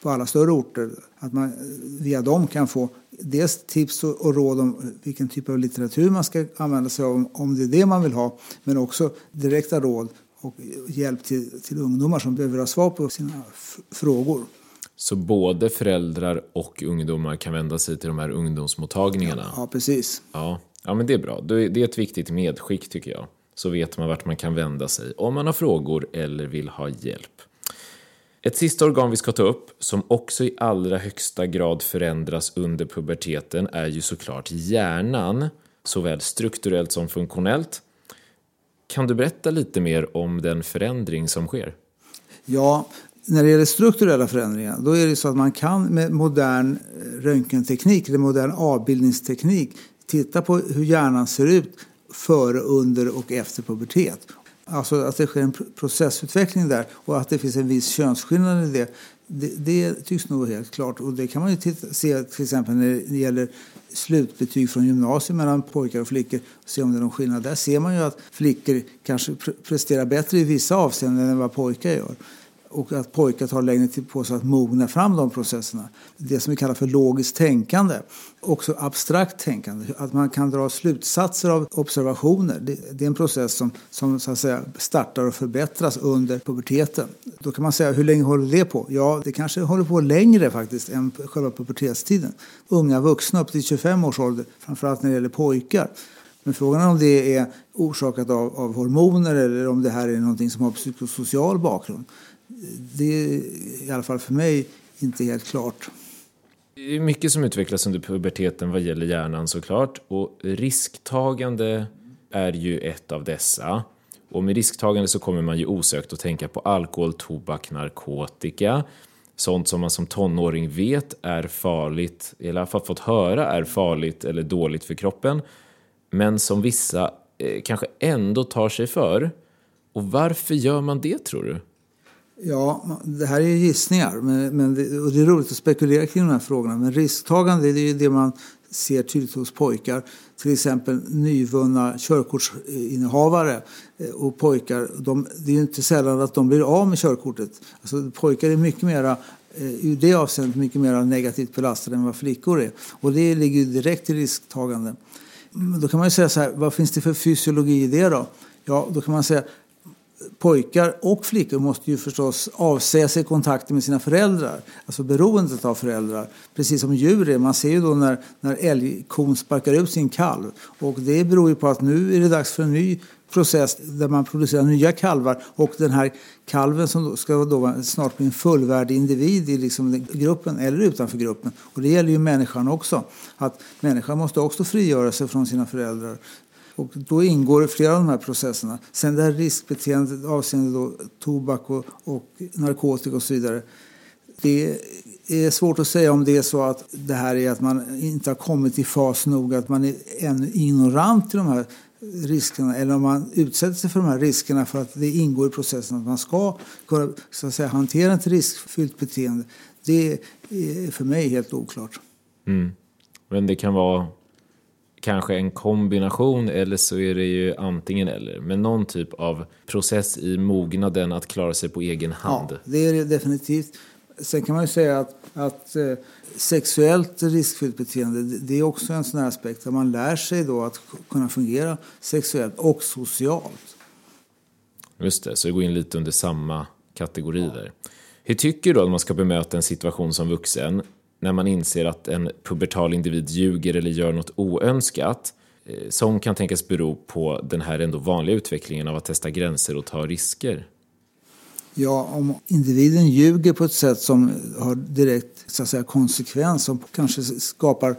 på alla större orter. Att man via dem kan få dels tips och råd om vilken typ av litteratur man ska använda sig av om det är det man vill ha. Men också direkta råd och hjälp till, till ungdomar som behöver ha svar på sina frågor. Så både föräldrar och ungdomar kan vända sig till de här ungdomsmottagningarna? Ja, precis. Ja, ja men det är bra. Det är ett viktigt medskick tycker jag. Så vet man vart man kan vända sig om man har frågor eller vill ha hjälp. Ett sista organ vi ska ta upp, som också i allra högsta grad förändras under puberteten, är ju såklart hjärnan, såväl strukturellt som funktionellt. Kan du berätta lite mer om den förändring som sker? Ja, när det gäller strukturella förändringar, då är det så att man kan med modern eh, röntgenteknik, eller modern avbildningsteknik, titta på hur hjärnan ser ut före, under och efter pubertet. Alltså att det sker en processutveckling där och att det finns en viss könsskillnad i det. Det, det tycks nog helt klart. Och det kan man ju titta, se till exempel när det gäller slutbetyg från gymnasiet mellan pojkar och flickor. Se om det är någon skillnad. Där ser man ju att flickor kanske presterar bättre i vissa avseenden än vad pojkar gör och att pojkar tar längre tid på sig att mogna fram de processerna. Det som vi kallar för logiskt tänkande. Också abstrakt tänkande. Att man kan dra slutsatser av observationer. Det, det är en process som, som så att säga, startar och förbättras under puberteten. Då kan man säga, hur länge håller det på? Ja, det kanske håller på längre faktiskt än själva pubertetstiden. Unga vuxna upp till 25 års ålder, framförallt när det gäller pojkar. Men frågan är om det är orsakat av, av hormoner eller om det här är någonting som har psykosocial bakgrund det är i alla fall för mig inte helt klart. Det är mycket som utvecklas under puberteten vad gäller hjärnan såklart och risktagande är ju ett av dessa. Och med risktagande så kommer man ju osökt att tänka på alkohol, tobak, narkotika. Sånt som man som tonåring vet är farligt, eller i alla fall fått höra är farligt eller dåligt för kroppen. Men som vissa eh, kanske ändå tar sig för. Och varför gör man det tror du? Ja, det här är gissningar men, men det, och det är roligt att spekulera kring de här frågorna. Men risktagande det är ju det man ser tydligt hos pojkar. Till exempel nyvunna körkortsinnehavare eh, och pojkar. De, det är ju inte sällan att de blir av med körkortet. Alltså, pojkar är mycket mera eh, i det avseendet mycket mer negativt belastade än vad flickor är. Och det ligger direkt i risktagande. Då kan man ju säga så här, vad finns det för fysiologi i det då? Ja, då kan man säga pojkar och flickor måste ju förstås avsäga sig kontakten med sina föräldrar. Alltså beroendet av föräldrar. Precis som djur är. Man ser ju då när, när älgkon sparkar ut sin kalv. Och det beror ju på att nu är det dags för en ny process där man producerar nya kalvar. Och den här kalven som då ska då snart bli en fullvärdig individ i liksom gruppen eller utanför gruppen. Och det gäller ju människan också. Att människan måste också frigöra sig från sina föräldrar. Och då ingår flera av de här processerna. Sen det här riskbeteendet avseende då tobak och, och narkotika och så vidare. Det är svårt att säga om det är så att det här är att man inte har kommit i fas nog, att man är ännu ignorant till de här riskerna eller om man utsätter sig för de här riskerna för att det ingår i processen att man ska kunna så att säga, hantera ett riskfyllt beteende. Det är för mig helt oklart. Mm. Men det kan vara kanske en kombination eller så är det ju antingen eller. Men någon typ av process i mognaden att klara sig på egen hand. Ja, det är det definitivt. Sen kan man ju säga att, att eh, sexuellt riskfyllt beteende det är också en sån här aspekt där man lär sig då att kunna fungera sexuellt och socialt. Just det, så det går in lite under samma kategori där. Hur tycker du att man ska bemöta en situation som vuxen när man inser att en pubertal individ ljuger eller gör något oönskat eh, som kan tänkas bero på den här ändå vanliga utvecklingen av att testa gränser och ta risker? Ja, om individen ljuger på ett sätt som har direkt så att säga, konsekvens som kanske skapar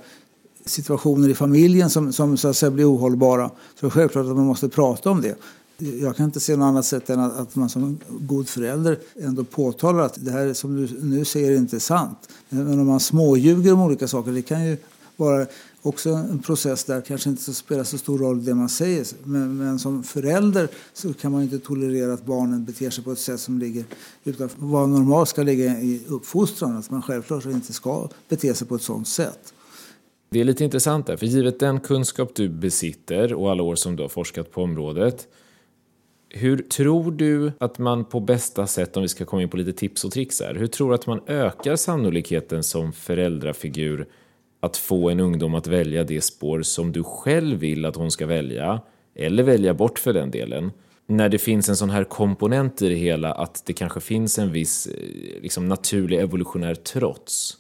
situationer i familjen som, som så att säga, blir ohållbara så är det självklart att man måste prata om det. Jag kan inte se något annat sätt än att man som god förälder ändå påtalar att det här som du nu säger är inte sant. Men om man småljuger om olika saker, det kan ju vara också en process där kanske inte spelar så stor roll det man säger. Men, men, som förälder så kan man inte tolerera att barnen beter sig på ett sätt som ligger utanför vad normalt ska ligga i uppfostran. Att man självklart inte ska bete sig på ett sådant sätt. Det är lite intressant där, för givet den kunskap du besitter och alla år som du har forskat på området hur tror du att man på bästa sätt, om vi ska komma in på lite tips och tricks här, hur tror du att man ökar sannolikheten som föräldrafigur att få en ungdom att välja det spår som du själv vill att hon ska välja, eller välja bort för den delen, när det finns en sån här komponent i det hela att det kanske finns en viss eh, liksom, naturlig evolutionär trots?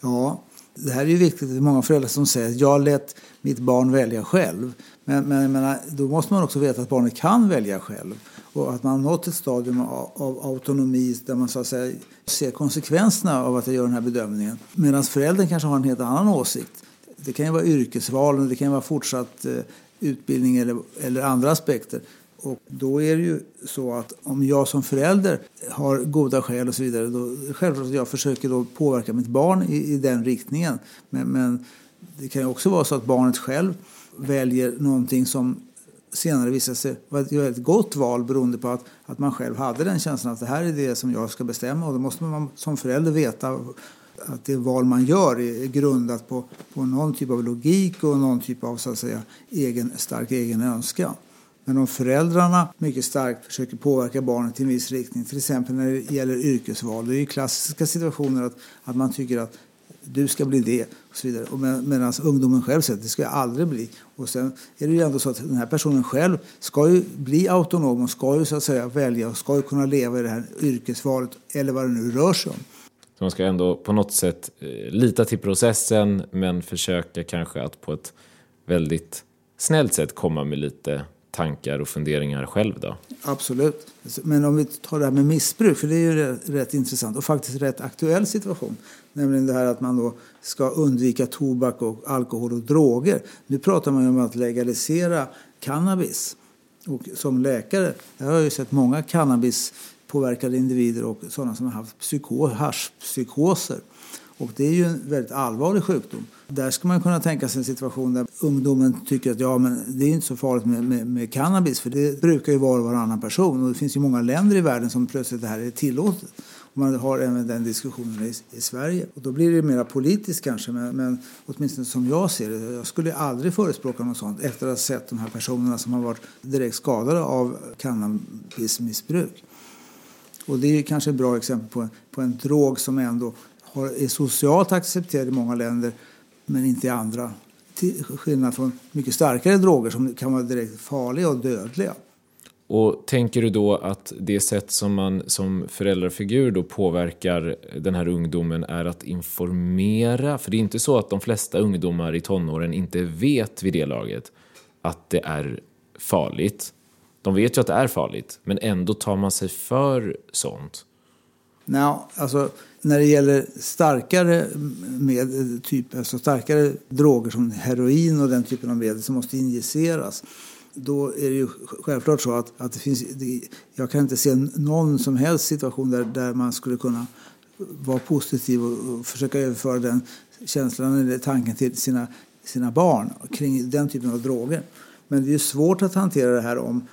Ja, det här är ju viktigt. Det är många föräldrar som säger att jag lät mitt barn välja själv. Men, men menar, då måste man också veta att barnet kan välja själv och att man har nått ett stadium av, av autonomi där man så att säga ser konsekvenserna av att jag gör den här bedömningen. Medan föräldern kanske har en helt annan åsikt. Det kan ju vara yrkesvalen, det kan vara fortsatt eh, utbildning eller, eller andra aspekter. Och då är det ju så att om jag som förälder har goda skäl och så vidare, då är det självklart att jag försöker då påverka mitt barn i, i den riktningen. Men, men det kan ju också vara så att barnet själv väljer någonting som senare visar sig vara ett väldigt gott val beroende på att, att man själv hade den känslan att det här är det som jag ska bestämma och då måste man som förälder veta att det val man gör är grundat på, på någon typ av logik och någon typ av så att säga, egen, stark egen önskan. Men om föräldrarna mycket starkt försöker påverka barnet i en viss riktning, till exempel när det gäller yrkesval, det är ju klassiska situationer att, att man tycker att du ska bli det och så vidare. Och med, medan ungdomen själv säger att det ska jag aldrig bli. Och sen är det ju ändå så att den här personen själv ska ju bli autonom och ska ju så att säga välja och ska ju kunna leva i det här yrkesvalet eller vad det nu rör sig om. Så man ska ändå på något sätt eh, lita till processen men försöka kanske att på ett väldigt snällt sätt komma med lite tankar och funderingar själv då? Absolut. Men om vi tar det här med missbruk, för det är ju rätt, rätt intressant och faktiskt rätt aktuell situation. Nämligen det här att man då ska undvika tobak och alkohol och droger. Nu pratar man ju om att legalisera cannabis. Och som läkare jag har jag sett många cannabispåverkade individer och sådana som har haft haschpsykoser. Och det är ju en väldigt allvarlig sjukdom. Där ska man kunna tänka sig en situation där ungdomen tycker att ja, men det är inte så farligt med, med, med cannabis för det brukar ju vara varannan person. Och det finns ju många länder i världen som plötsligt det här är tillåtet. Man har även den diskussionen i, i Sverige. Och då blir det mer politiskt kanske, men, men åtminstone som jag ser det. Jag skulle aldrig förespråka något sånt efter att ha sett de här personerna som har varit direkt skadade av cannabismissbruk. Och det är kanske ett bra exempel på, på en drog som ändå har, är socialt accepterad i många länder men inte i andra. till skillnad från mycket starkare droger som kan vara direkt farliga och dödliga. Och tänker du då att det sätt som man som föräldrafigur då påverkar den här ungdomen är att informera? För det är inte så att de flesta ungdomar i tonåren inte vet vid det laget att det är farligt. De vet ju att det är farligt, men ändå tar man sig för sånt. Nej, alltså när det gäller starkare med, typ, alltså starkare droger som heroin och den typen av medel som måste injiceras då är det ju självklart så att, att det finns, det, jag kan inte se någon som helst situation där, där man skulle kunna vara positiv och, och försöka överföra den känslan eller tanken till sina, sina barn kring den typen av droger. Men det är svårt att hantera det här om,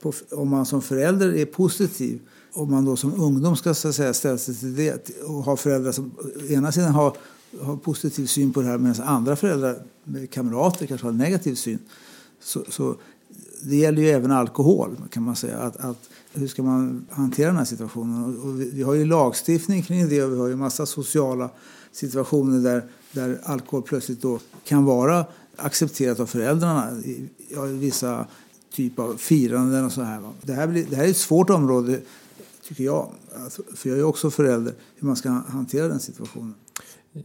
på, om man som förälder är positiv om man då som ungdom ska så att säga, ställa sig till det och ha föräldrar som ena sidan har, har positiv syn på det här medan andra föräldrar, kamrater, kanske har negativ syn. Så, så det gäller ju även alkohol kan man säga. Att, att hur ska man hantera den här situationen? Och och vi, vi har ju lagstiftning kring det och vi har ju massa sociala situationer där, där alkohol plötsligt då kan vara accepterat av föräldrarna i, ja, i vissa typer av firanden och så här. Det här, blir, det här är ett svårt område tycker jag. Alltså, för jag är också förälder, hur man ska hantera den situationen.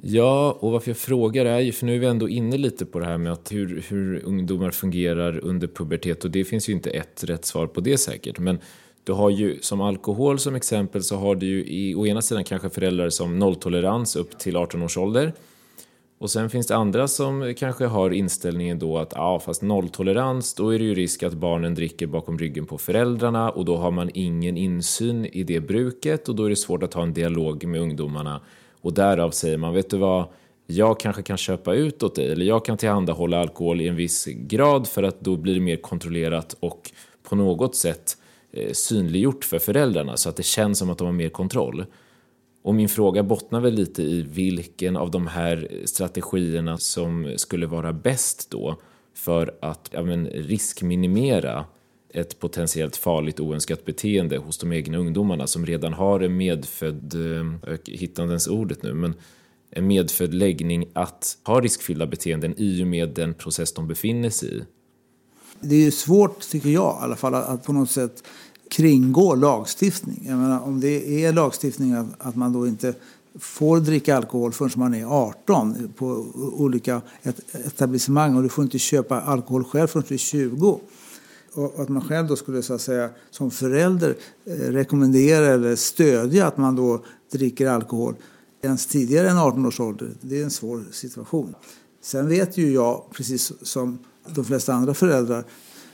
Ja, och varför jag frågar är ju, för nu är vi ändå inne lite på det här med att hur, hur ungdomar fungerar under pubertet och det finns ju inte ett rätt svar på det säkert. Men du har ju som alkohol som exempel så har du ju i, å ena sidan kanske föräldrar som nolltolerans upp till 18 års ålder. Och sen finns det andra som kanske har inställningen då att ja, fast nolltolerans, då är det ju risk att barnen dricker bakom ryggen på föräldrarna och då har man ingen insyn i det bruket och då är det svårt att ha en dialog med ungdomarna och därav säger man, vet du vad, jag kanske kan köpa ut åt dig eller jag kan tillhandahålla alkohol i en viss grad för att då blir det mer kontrollerat och på något sätt eh, synliggjort för föräldrarna så att det känns som att de har mer kontroll. Och min fråga bottnar väl lite i vilken av de här strategierna som skulle vara bäst då för att ja, men, riskminimera ett potentiellt farligt oönskat beteende hos de egna ungdomarna som redan har en medfödd, eh, jag hittar inte ens ordet nu, men en medfödd läggning att ha riskfyllda beteenden i och med den process de befinner sig i. Det är svårt, tycker jag i alla fall, att på något sätt kringgå lagstiftning. Jag menar, om det är lagstiftning att, att man då inte får dricka alkohol förrän man är 18 på olika etablissemang och du får inte köpa alkohol själv förrän du är 20 och att man själv då skulle så att säga som förälder eh, rekommendera eller stödja att man då dricker alkohol ens tidigare än 18 års ålder, det är en svår situation. Sen vet ju jag, precis som de flesta andra föräldrar,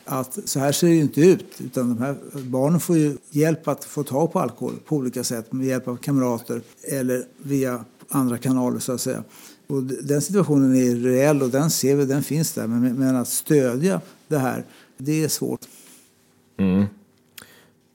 att så här ser det ju inte ut. Utan de här barnen får ju hjälp att få tag på alkohol på olika sätt med hjälp av kamrater eller via andra kanaler så att säga. Och den situationen är reell och den ser vi, den finns där. Men, men att stödja det här det är svårt. Mm.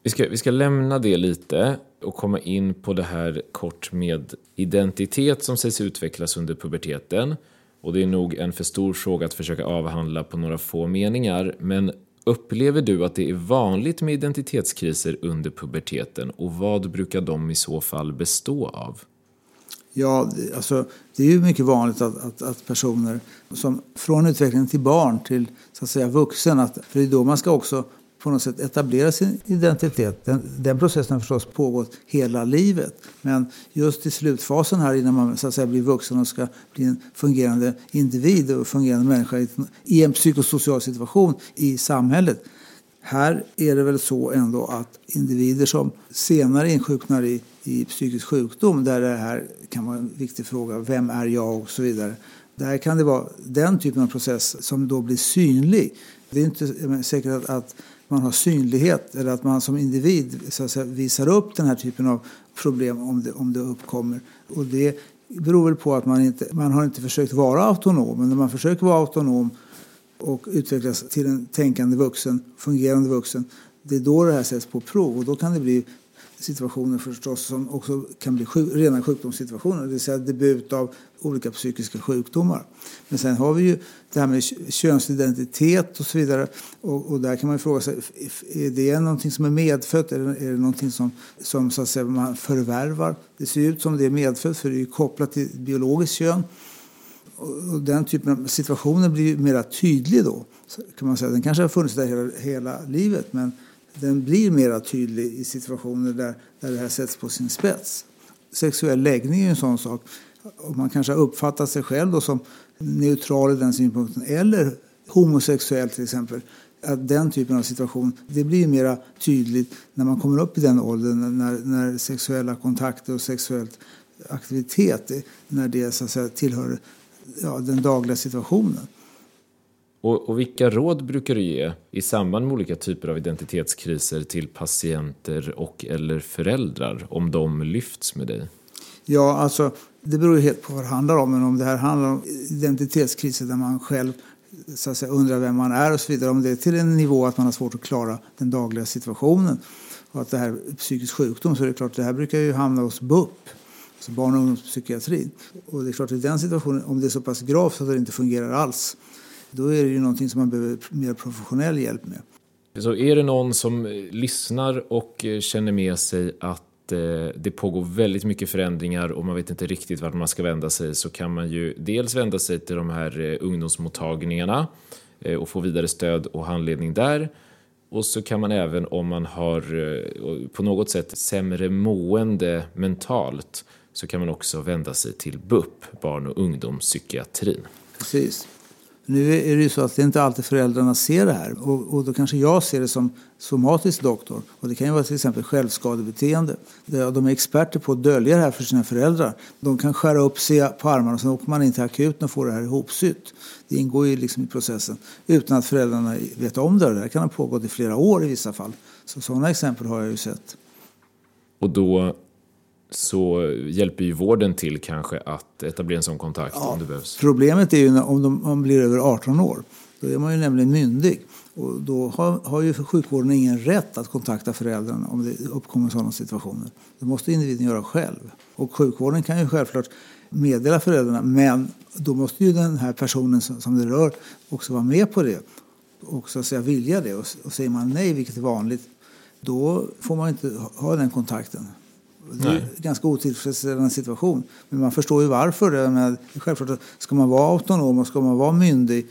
Vi, ska, vi ska lämna det lite och komma in på det här kort med identitet som sägs utvecklas under puberteten. Och det är nog en för stor fråga att försöka avhandla på några få meningar. Men upplever du att det är vanligt med identitetskriser under puberteten och vad brukar de i så fall bestå av? Ja, alltså, det är ju mycket vanligt att, att, att, personer som från utvecklingen till barn till så att säga vuxen, att, för det är då man ska också på något sätt etablera sin identitet. Den, den processen har förstås pågått hela livet. Men just i slutfasen här innan man så att säga, blir vuxen och ska bli en fungerande individ och fungerande människa i, i en psykosocial situation i samhället. Här är det väl så ändå att individer som senare insjuknar i i psykisk sjukdom där det här kan vara en viktig fråga. Vem är jag och så vidare. Där kan det vara den typen av process som då blir synlig. Det är inte säkert att, att man har synlighet eller att man som individ så att säga, visar upp den här typen av problem om det, om det uppkommer. Och det beror väl på att man inte man har inte försökt vara autonom. Men när man försöker vara autonom och utvecklas till en tänkande vuxen, fungerande vuxen, det är då det här sätts på prov och då kan det bli situationer förstås som också kan bli sjuk, rena sjukdomssituationer, det vill säga debut av olika psykiska sjukdomar. Men sen har vi ju det här med könsidentitet och så vidare. Och, och där kan man fråga sig, är det någonting som är medfött eller är det någonting som, som så att säga, man förvärvar? Det ser ut som det är medfött för det är kopplat till biologiskt kön. Och den typen av situationer blir mer tydlig då. kan man säga. Den kanske har funnits där hela, hela livet men den blir mer tydlig i situationer där, där det här sätts på sin spets. Sexuell läggning är en sån sak. Och man kanske har uppfattat sig själv då som neutral i den synpunkten eller homosexuell till exempel. Att den typen av situation det blir mer tydligt när man kommer upp i den åldern när, när sexuella kontakter och sexuell aktivitet när det så att säga, tillhör ja, den dagliga situationen. Och, och, vilka råd brukar du ge i samband med olika typer av identitetskriser till patienter och eller föräldrar om de lyfts med dig? Ja, alltså det beror ju helt på vad det handlar om. Men om det här handlar om identitetskriser där man själv så att säga, undrar vem man är och så vidare. Om det är till en nivå att man har svårt att klara den dagliga situationen och att det här är psykisk sjukdom så är det klart det här brukar ju hamna hos BUP, alltså barn och ungdomspsykiatrin. Och det är klart i den situationen, om det är så pass gravt att det inte fungerar alls, då är det ju någonting som man behöver mer professionell hjälp med. Så är det någon som eh, lyssnar och eh, känner med sig att eh, det pågår väldigt mycket förändringar och man vet inte riktigt vart man ska vända sig så kan man ju dels vända sig till de här ungdomsmottagningarna och få vidare stöd och handledning där. Och så kan man även om man har på något sätt sämre mående mentalt så kan man också vända sig till BUP, barn och ungdomspsykiatrin. Precis. Nu är det ju så att det inte alltid föräldrarna ser det här och, och då kanske jag ser det som somatisk doktor. Och det kan ju vara till exempel självskadebeteende. De är experter på att dölja det här för sina föräldrar. De kan skära upp sig på armarna och sen åker man in till akuten och får det här ihopsytt. Det ingår ju liksom i processen utan att föräldrarna vet om det. Det här kan ha pågått i flera år i vissa fall. Så sådana exempel har jag ju sett. Och då så hjälper ju vården till kanske att etablera en sån kontakt ja, om det behövs. Problemet är ju om de, de blir över 18 år. Då är man ju nämligen myndig. Och då har, har ju sjukvården ingen rätt att kontakta föräldrarna om det uppkommer sådana situationer. Det måste individen göra själv. Och sjukvården kan ju självklart meddela föräldrarna men då måste ju den här personen som, som det rör också vara med på det. Och så att säga vilja det. Och, och säger man nej, vilket är vanligt, då får man inte ha den kontakten. Det är en ganska otillfredsställande situation. Men man förstår ju varför. Men självklart, ska man vara autonom och ska man vara myndig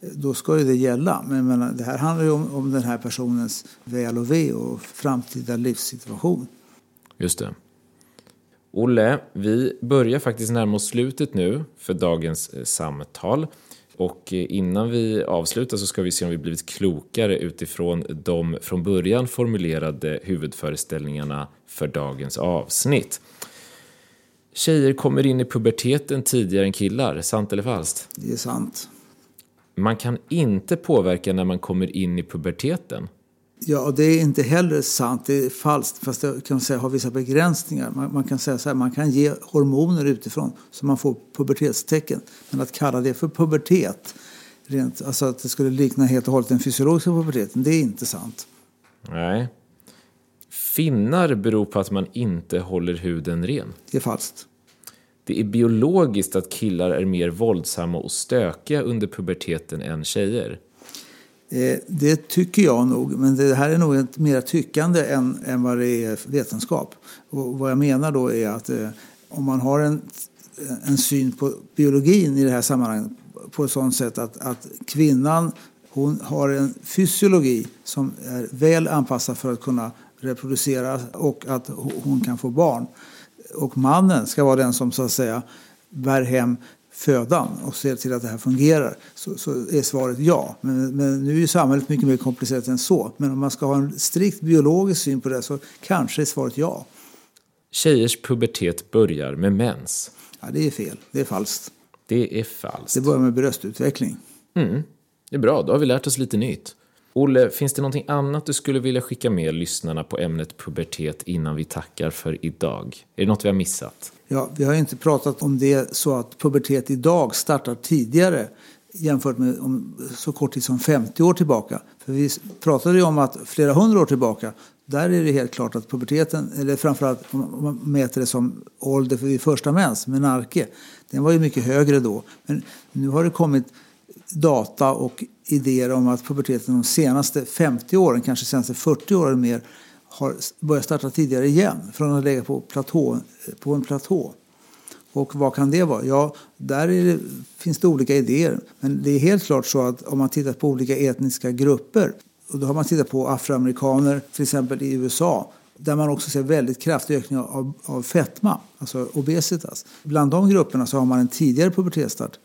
då ska ju det gälla. Men, men det här handlar ju om, om den här personens väl och ve och framtida livssituation. Just det. Olle, vi börjar faktiskt närma oss slutet nu för dagens eh, samtal. Och innan vi avslutar så ska vi se om vi blivit klokare utifrån de från början formulerade huvudföreställningarna för dagens avsnitt. Tjejer kommer in i puberteten tidigare än killar, sant eller falskt? Det är sant. Man kan inte påverka när man kommer in i puberteten. Ja, det är inte heller sant. Det är falskt, fast det kan säga har vissa begränsningar. Man, man, kan säga så här, man kan ge hormoner utifrån så man får pubertetstecken. Men att kalla det för pubertet, rent, alltså att det skulle likna helt och hållet den fysiologiska puberteten, det är inte sant. Nej. Finnar beror på att man inte håller huden ren. Det är falskt. Det är biologiskt att killar är mer våldsamma och stökiga under puberteten än tjejer. Eh, det tycker jag nog, men det här är nog ett mer tyckande än, än vad det är vetenskap. Och vad jag menar då är att eh, om man har en, en syn på biologin i det här sammanhanget på ett sådant sätt att, att kvinnan hon har en fysiologi som är väl anpassad för att kunna reproducera och att hon kan få barn. Och mannen ska vara den som så att säga bär hem födan och ser till att det här fungerar så, så är svaret ja. Men, men, nu är ju samhället mycket mer komplicerat än så. Men om man ska ha en strikt biologisk syn på det så kanske är svaret ja. Tjejers pubertet börjar med mens. Ja, det är fel. Det är falskt. Det är falskt. Det börjar med bröstutveckling. Mm. Det är bra, då har vi lärt oss lite nytt. Olle, finns det någonting annat du skulle vilja skicka med lyssnarna på ämnet pubertet innan vi tackar för idag? Är det något vi har missat? Ja, vi har inte pratat om det så att pubertet idag startar tidigare jämfört med om, så kort tid som 50 år tillbaka. För vi pratade ju om att flera hundra år tillbaka där är det helt klart att puberteten, eller framförallt om man mäter det som ålder för vid första mens, menarke, den var ju mycket högre då. Men nu har det kommit data och idéer om att puberteten de senaste 50 åren, kanske senaste 40 åren mer, har börjat starta tidigare igen från att lägga på, platå, på en platå. Och vad kan det vara? Ja, där det, finns det olika idéer. Men det är helt klart så att om man tittar på olika etniska grupper och då har man tittat på afroamerikaner, till exempel i USA där man också ser väldigt kraftig ökning av, av fetma, alltså obesitas. Bland de grupperna så har man en tidigare pubertetsstart.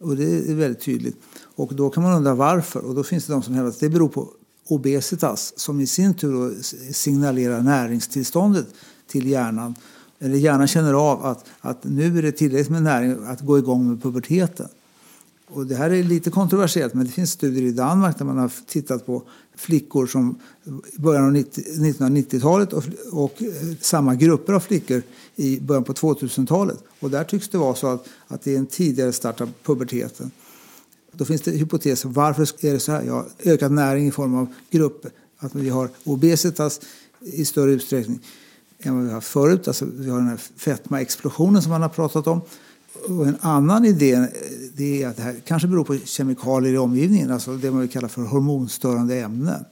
Och det är väldigt tydligt. Och då kan man undra varför. Och då finns det de som hävdar att det beror på obesitas som i sin tur signalerar näringstillståndet till hjärnan. Eller hjärnan känner av att, att nu är det tillräckligt med näring att gå igång med puberteten. Och det här är lite kontroversiellt men det finns studier i Danmark där man har tittat på flickor som i början av 1990-talet och, och, eh, samma grupper av flickor i början på 2000-talet. Och där tycks det vara så att, att det är en tidigare start av puberteten. Då finns det hypoteser. Varför är det så här? Ja, ökad näring i form av grupper. Att vi har obesitas i större utsträckning än vad vi har haft förut. Alltså vi har den här fetmaexplosionen som man har pratat om. Och en annan idé det är att det här kanske beror på kemikalier i omgivningen, alltså det man vill kalla för hormonstörande ämnen.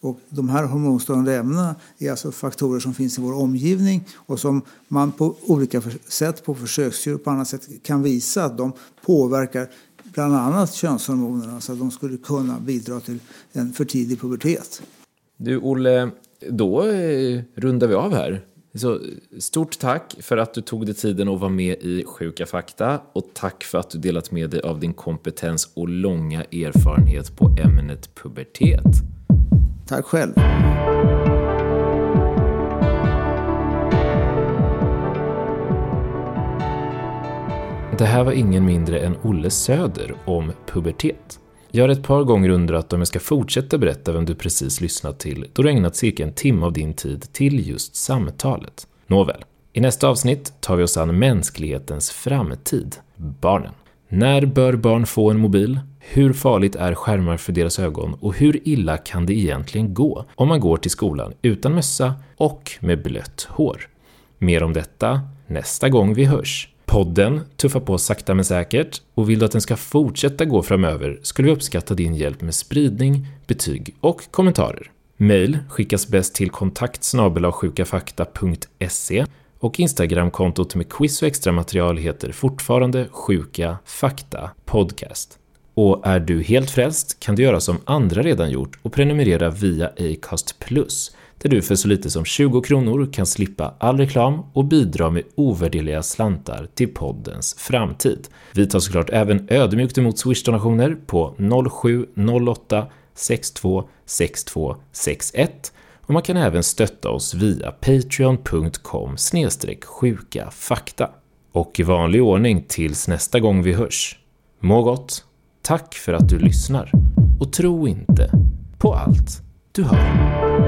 Och de här hormonstörande ämnena är alltså faktorer som finns i vår omgivning och som man på olika sätt, på försöksdjur och på annat sätt kan visa att de påverkar bland annat könshormonerna så att de skulle kunna bidra till en för tidig pubertet. Du Olle, då eh, rundar vi av här. Så stort tack för att du tog dig tiden att vara med i Sjuka fakta och tack för att du delat med dig av din kompetens och långa erfarenhet på ämnet pubertet. Tack själv. Det här var ingen mindre än Olle Söder om pubertet. Jag har ett par gånger undrat om jag ska fortsätta berätta vem du precis lyssnat till då du ägnat cirka en timme av din tid till just samtalet. Nåväl, i nästa avsnitt tar vi oss an mänsklighetens framtid, barnen. När bör barn få en mobil? Hur farligt är skärmar för deras ögon och hur illa kan det egentligen gå om man går till skolan utan mössa och med blött hår? Mer om detta nästa gång vi hörs. Podden tuffar på sakta men säkert och vill du att den ska fortsätta gå framöver skulle vi uppskatta din hjälp med spridning, betyg och kommentarer. Mail skickas bäst till kontakt sjukafakta.se och Instagramkontot med quiz och extra material heter fortfarande Sjuka Fakta Podcast. Och är du helt frälst kan du göra som andra redan gjort och prenumerera via Acast Plus där du för så lite som 20 kronor kan slippa all reklam och bidra med ovärderliga slantar till poddens framtid. Vi tar såklart även ödmjukt emot Swish-donationer på 0708 62 6261 och man kan även stötta oss via patreon.com sjuka fakta. Och i vanlig ordning tills nästa gång vi hörs. Må gott, tack för att du lyssnar och tro inte på allt du hör.